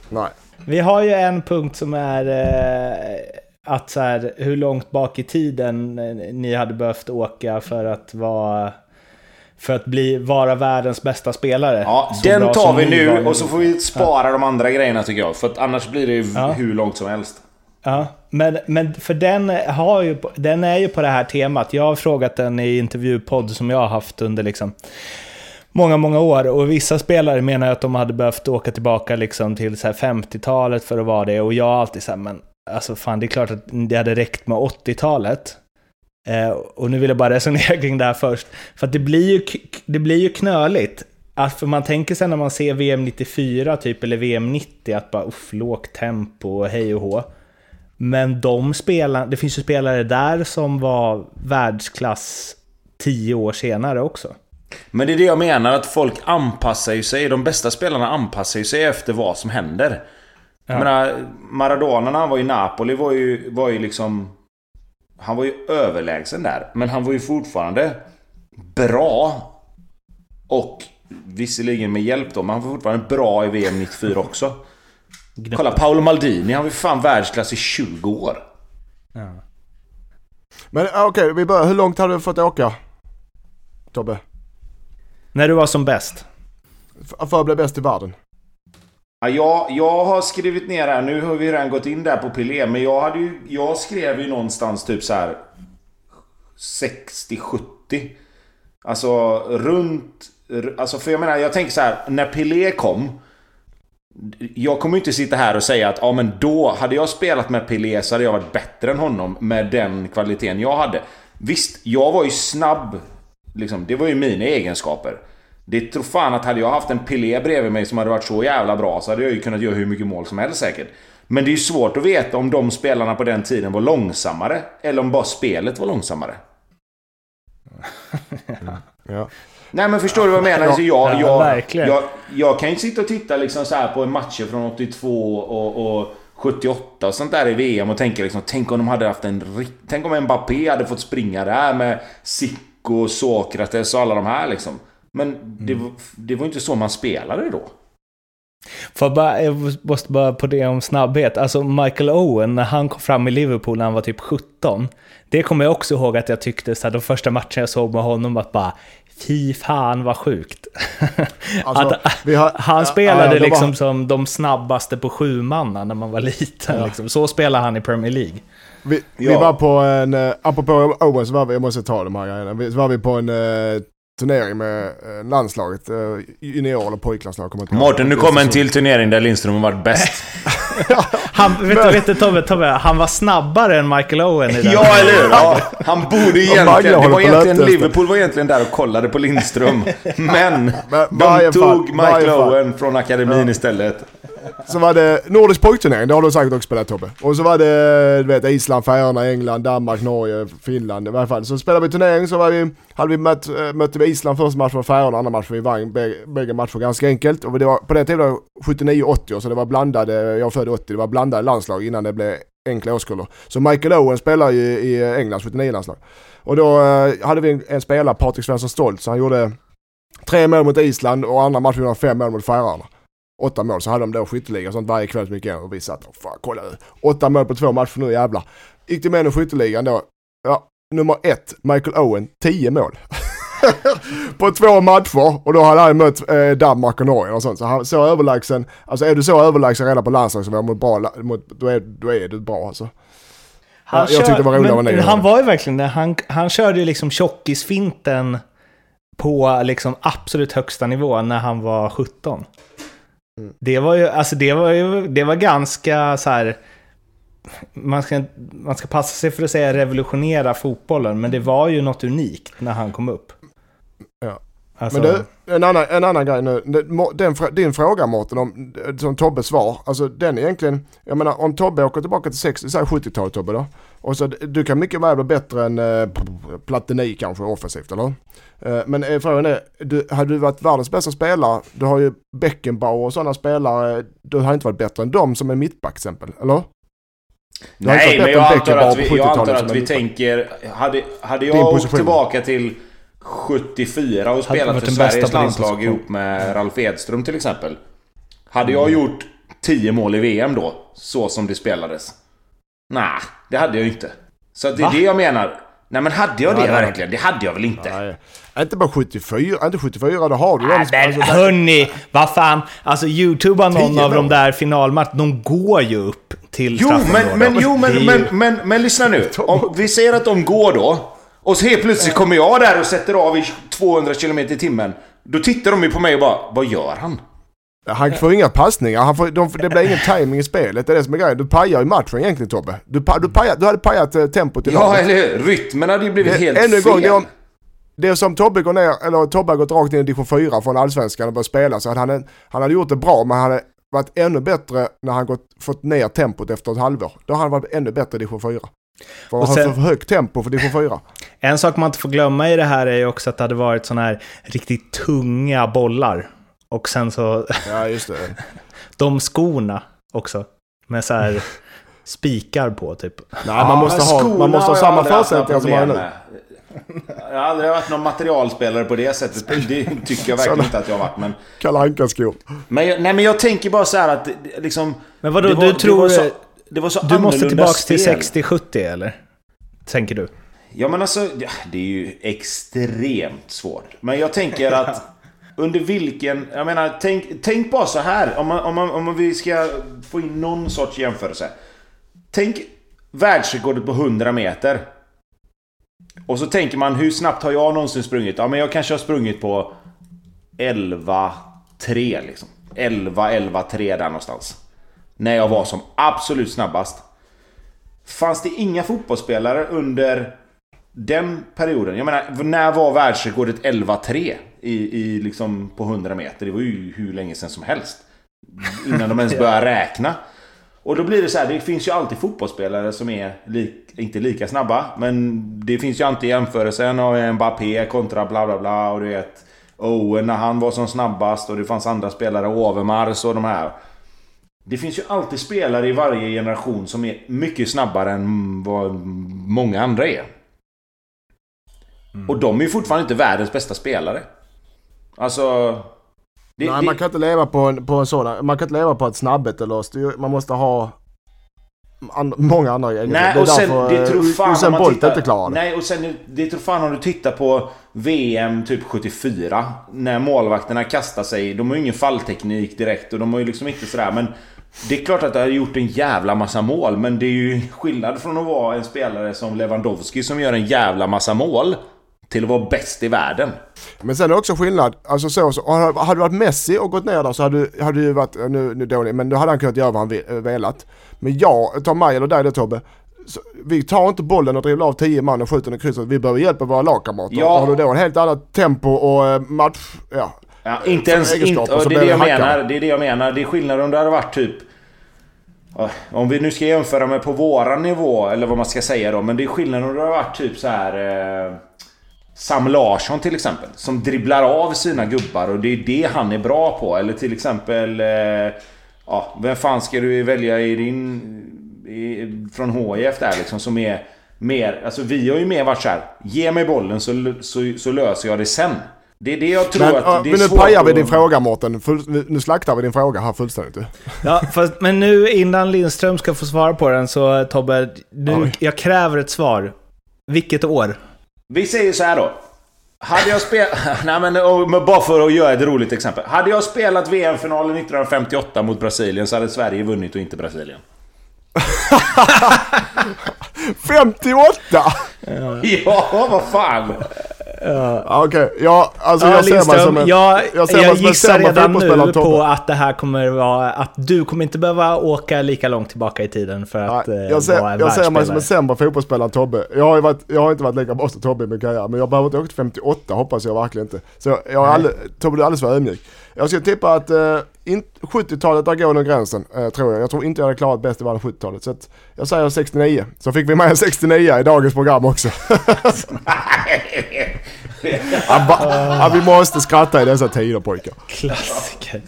Nej. Vi har ju en punkt som är eh, att så här, hur långt bak i tiden eh, ni hade behövt åka för att vara för att bli, vara världens bästa spelare. Ja, den tar vi nu och så får vi spara de andra grejerna tycker jag. För att annars blir det ju Ja. hur långt som helst. Ja, men, men för den, har ju, den är ju på det här temat. Jag har frågat den i intervjupodd som jag har haft under liksom många, många år. Och vissa spelare menar att de hade behövt åka tillbaka liksom till så här 50-talet för att vara det. Och jag har alltid sagt, men alltså fan, det är klart att det hade räckt med 80-talet. Eh, och nu vill jag bara resonera kring det här först. För att det blir ju, det blir ju knöligt. Att för man tänker sig när man ser VM 94 typ, eller VM 90, att bara uff, lågt tempo och hej och hå. Men de spelar, det finns ju spelare där som var världsklass tio år senare också. Men det är det jag menar, att folk anpassar ju sig. De bästa spelarna anpassar ju sig efter vad som händer. Jag menar, Maradona när han var i Napoli var ju, var ju liksom... Han var ju överlägsen där. Men han var ju fortfarande bra. Och visserligen med hjälp då, men han var fortfarande bra i VM 94 också. Kolla Paolo Maldini, han var ju fan världsklass i 20 år. Men ah, okej, vi börjar. Hur långt hade du fått åka? Tobbe? När du var som bäst. För att bli bäst i världen? Ja, jag, jag har skrivit ner här, nu har vi redan gått in där på Pelé, men jag, hade ju, jag skrev ju någonstans typ så här 60-70. Alltså runt... Alltså för jag menar, jag tänker så här, när Pelé kom. Jag kommer ju inte sitta här och säga att ja men då, hade jag spelat med Pelé så hade jag varit bättre än honom med den kvaliteten jag hade. Visst, jag var ju snabb. Liksom, det var ju mina egenskaper. Det tror fan att hade jag haft en Pelé bredvid mig som hade varit så jävla bra så hade jag ju kunnat göra hur mycket mål som helst säkert. Men det är ju svårt att veta om de spelarna på den tiden var långsammare. Eller om bara spelet var långsammare. Ja. Nej men förstår du vad jag menar? Alltså jag, Ja, jag, jag, jag kan ju sitta och titta liksom så på matcher från 82 och, och 78 och sånt där i VM och tänka liksom Tänk om de hade haft en Tänk om Mbappé hade fått springa där med Zico, Sokrates och alla de här liksom. Men det, var- det var inte så man spelade då. För bara, jag måste bara på det om snabbhet. Alltså Michael Owen, när han kom fram i Liverpool när han var typ 17. Det kommer jag också ihåg att jag tyckte, så här, de första matcherna jag såg med honom, att bara Fy fan vad sjukt. Alltså, att, vi har- han ja, spelade ja, var- liksom som de snabbaste på sju manna när man var liten. Liksom. Så spelar han i Premier League. Vi, vi Ja. var på en, eh, apropå Owen så var vi, jag måste ta de här grejerna. Vi, så var vi på en eh, turnering med eh, landslaget, eh, junior eller pojklandslag. Mårten, nu kommer en till turnering där Lindström har varit bäst. Han, vet, du, vet du Tobbe, Tobbe, han var snabbare än Michael Owen i den. Ja, eller hur? Ja, han borde egentligen... Det var egentligen. Liverpool var egentligen där och kollade på Lindström. Men Men de tog Michael. Owen från akademin istället. Så var det Nordisk pojkturnering, det har du säkert också spelat Tobbe. Och så var det du vet, Island, Färöarna, England, Danmark, Norge, Finland i varje fall. Så spelade vi turnering så var vi, hade vi mött, eh, mötte vi Island första matchen och Färöarna andra matchen. Vi vann bägge, matcher ganska enkelt. Och det var, på den tiden var det 79-80 så det var blandade, jag är född 80, det var blandade landslag innan det blev enkla årskullar. Så Michael Owen spelar ju i eh, Englands 79-landslag. Och då eh, hade vi en, en spelare, Patrik Svensson Stolt, så han gjorde tre mål mot Island och andra matchen gjorde han fem mål mot Färöarna åtta mål. Så hade de då skytteliga och sånt varje kväll så mycket. Och vi satt och fan kolla nu. Åtta mål på två matcher nu jävlar. Gick till män och skytteligan då. Ja, nummer ett, Michael Owen, tio mål. på två matcher och då hade han mött eh, Danmark och Norge och sånt. Så han så överlägsen, alltså är du så överlägsen redan på landslagsnivå mot bra, mot, då, är, då är du bra alltså. Han Ja, jag tyckte det var roligare än ni Han var ju verkligen det. Han, han körde ju liksom tjockisfinten på liksom absolut högsta nivå när han var 17. Mm. Det var ju, alltså det var ju, det var ganska så här... Man ska, man ska passa sig för att säga revolutionera fotbollen, men det var ju något unikt när han kom upp. Alltså, Men du, en annan, en annan grej nu. Den, din fråga Mårten, om, som Tobbes svar. Alltså den är egentligen, jag menar om Tobbe åker tillbaka till 60, säg 70-talet Tobbe då. Och så du kan mycket väl bli bättre än eh, Platini kanske offensivt, eller eh, Men eh, frågan är, du, hade du varit världens bästa spelare, du har ju Beckenbauer och sådana spelare, du har inte varit bättre än dem som är mittback till exempel, eller? Nej, men jag antar att vi, jag antar att vi tänker... Hade, hade jag åkt tillbaka till 74 och spelat för Sveriges landslag ihop med Ralf Edström till exempel. Hade jag mm. gjort 10 mål i VM då, så som det spelades? Nej, det hade jag inte. Så det är Va? det jag menar. Nej men hade jag det ja, verkligen? Det hade jag väl inte? Nej. Inte bara 74, inte 74, då har du den. Men alltså, hörni, vad fan. Alltså youtuba någon av de där finalmatcherna. De går ju upp till Jo men, men, jo, men, men, men, men, men lyssna nu. Om vi säger att de går då. Och så helt plötsligt kommer jag där och sätter av i 200 km i timmen. Då tittar de ju på mig och bara, vad gör han? Han får inga passningar, han får, de, det blir ingen timing i spelet. Det är det som är grejen. Du pajar ju matchen egentligen Tobbe. Du, du, pajar, du hade pajat eh, tempot i Ja, laget. eller hur? Rytmen hade ju blivit det, helt ännu fel. Gång, det, om, det är som Tobbe går ner, eller Tobbe har gått rakt in i division 4 från Allsvenskan och börjat spela. Så hade han, han hade gjort det bra, men han hade varit ännu bättre när han gått, fått ner tempot efter ett halvår. Då har han varit ännu bättre i division 4. För och sen, för högt tempo för division 4. En sak man inte får glömma i det här är ju också att det hade varit sådana här riktigt tunga bollar. Och sen så... Ja, just det. de skorna också. Med så här spikar på typ. Nej, ja, man måste ha, man måste ha samma förutsättningar som nu. Jag har aldrig varit någon materialspelare på det sättet. Det tycker jag verkligen inte att jag har varit. Men... Kalle Anka-skor. Men, jag, nej, men jag tänker bara så här att liksom... Men vadå, var, du tror... Det var så, det var så du måste tillbaka till 60-70 eller? Tänker du? Ja men alltså, det är ju extremt svårt. Men jag tänker att under vilken... Jag menar, tänk, tänk bara så här. Om, man, om, man, om vi ska få in någon sorts jämförelse. Tänk världsrekordet på 100 meter. Och så tänker man, hur snabbt har jag någonsin sprungit? Ja, men jag kanske har sprungit på 11-3 liksom. 11-11-3 där någonstans. När jag var som absolut snabbast. Fanns det inga fotbollsspelare under den perioden? Jag menar, när var världsrekordet 11-3 i, i liksom på 100 meter? Det var ju hur länge sedan som helst. Innan de ens började räkna. Och då blir det så här, det finns ju alltid fotbollsspelare som är li inte lika snabba. Men det finns ju alltid jämförelsen av Mbappé kontra bla bla bla och du vet Owen när han var som snabbast och det fanns andra spelare, Overmars och de här. Det finns ju alltid spelare i varje generation som är mycket snabbare än vad många andra är. Mm. Och de är ju fortfarande inte världens bästa spelare. Alltså... Det, Nej, det... man kan inte leva på en, på en sådan. Man kan inte leva på ett snabbhet eller styr, Man måste ha and, många andra grejer. Nej, det och sen det tror eh, fan Usain Bolt inte klarar Nej, och sen det tror fan om du tittar på VM typ 74. När målvakterna kastar sig. De har ju ingen fallteknik direkt och de har ju liksom inte sådär men det är klart att det har gjort en jävla massa mål, men det är ju skillnad från att vara en spelare som Lewandowski som gör en jävla massa mål till att vara bäst i världen. Men sen är det också skillnad, alltså så, så hade du varit Messi och gått ner där så hade, hade du varit, nu, nu dålig, men då hade han kunnat göra vad han velat. Men jag, ta mig eller dig då Tobbe, så, vi tar inte bollen och dribblar av tio man och skjuter den i krysset. Vi behöver hjälp av våra lagkamrater. Ja. Har du då en helt annat tempo och eh, match, ja. ja inte ens, inte, det är det jag menar. Det är det jag menar. Det är skillnad om det hade varit typ om vi nu ska jämföra med på våran nivå, eller vad man ska säga då. Men det är skillnad om det har varit typ så här... Eh, Sam Larsson till exempel. Som dribblar av sina gubbar och det är det han är bra på. Eller till exempel... Eh, ja, vem fan ska du välja i din... I, från HIF där liksom som är mer... Alltså vi har ju mer varit såhär. Ge mig bollen så, så, så löser jag det sen. Det är det jag tror men, att det är Men nu pajar vi din fråga Mårten. Nu slaktar vi din fråga här fullständigt. Ja, fast, men nu innan Lindström ska få svara på den så Tobbe, nu, jag kräver ett svar. Vilket år? Vi säger så här då. Hade jag spelat... Nej men bara för att göra ett roligt exempel. Hade jag spelat VM-finalen 1958 mot Brasilien så hade Sverige vunnit och inte Brasilien. 58! Ja, vad fan! Ja, Okej, ja alltså Ja, jag ser mig som en... jag, jag ser jag, gissar redan nu på att det här kommer vara... Att du kommer inte behöva åka lika långt tillbaka i tiden för att Nej, eh, jag vara ser, en jag ser mig som en sämre fotbollsspelare än Tobbe. Jag har, ju varit, jag har inte varit lika bra som Tobbe i min karriär, men jag behöver inte åka till 58 hoppas jag verkligen inte. Så jag, alldeles, Tobbe du är alldeles för ödmjuk. Jag skulle tippa att eh, in, 70-talet, där går nog gränsen, eh, tror jag. Jag tror inte jag hade klarat bäst i världen 70-talet. Så att jag säger 69. Så fick vi med en 69 i dagens program också. ja, ba, ja, vi måste skratta i dessa tider pojkar. Klassiker.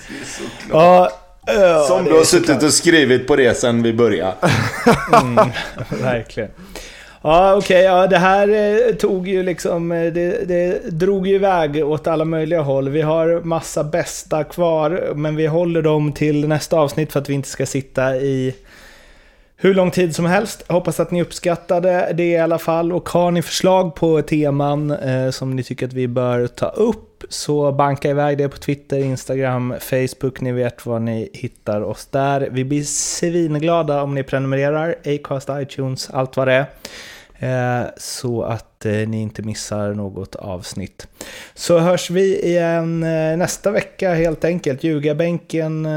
Ja, ja, Som du har suttit och skrivit på det sen vi började. Verkligen. Ja, okej. ja, det här eh, tog ju liksom... Eh, det, det drog ju iväg åt alla möjliga håll. Vi har massa bästa kvar, men vi håller dem till nästa avsnitt för att vi inte ska sitta i hur lång tid som helst. Hoppas att ni uppskattade det i alla fall. Och har ni förslag på teman eh, som ni tycker att vi bör ta upp så banka iväg det på Twitter, Instagram, Facebook. Ni vet var ni hittar oss där. Vi blir svinglada om ni prenumererar. Acast, iTunes, allt vad det är. Eh, så att eh, ni inte missar något avsnitt. Så hörs vi igen eh, nästa vecka helt enkelt. Ljugarbänken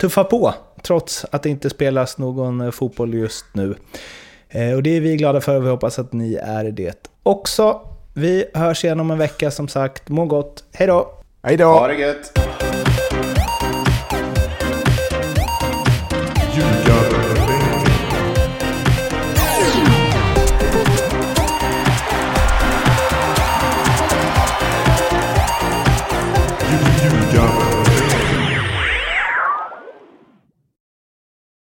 tuffar på trots att det inte spelas någon fotboll just nu. Och det är vi glada för och vi hoppas att ni är det också. Vi hörs igen om en vecka som sagt. Må gott. Hej då! Hej då! Ha det gött!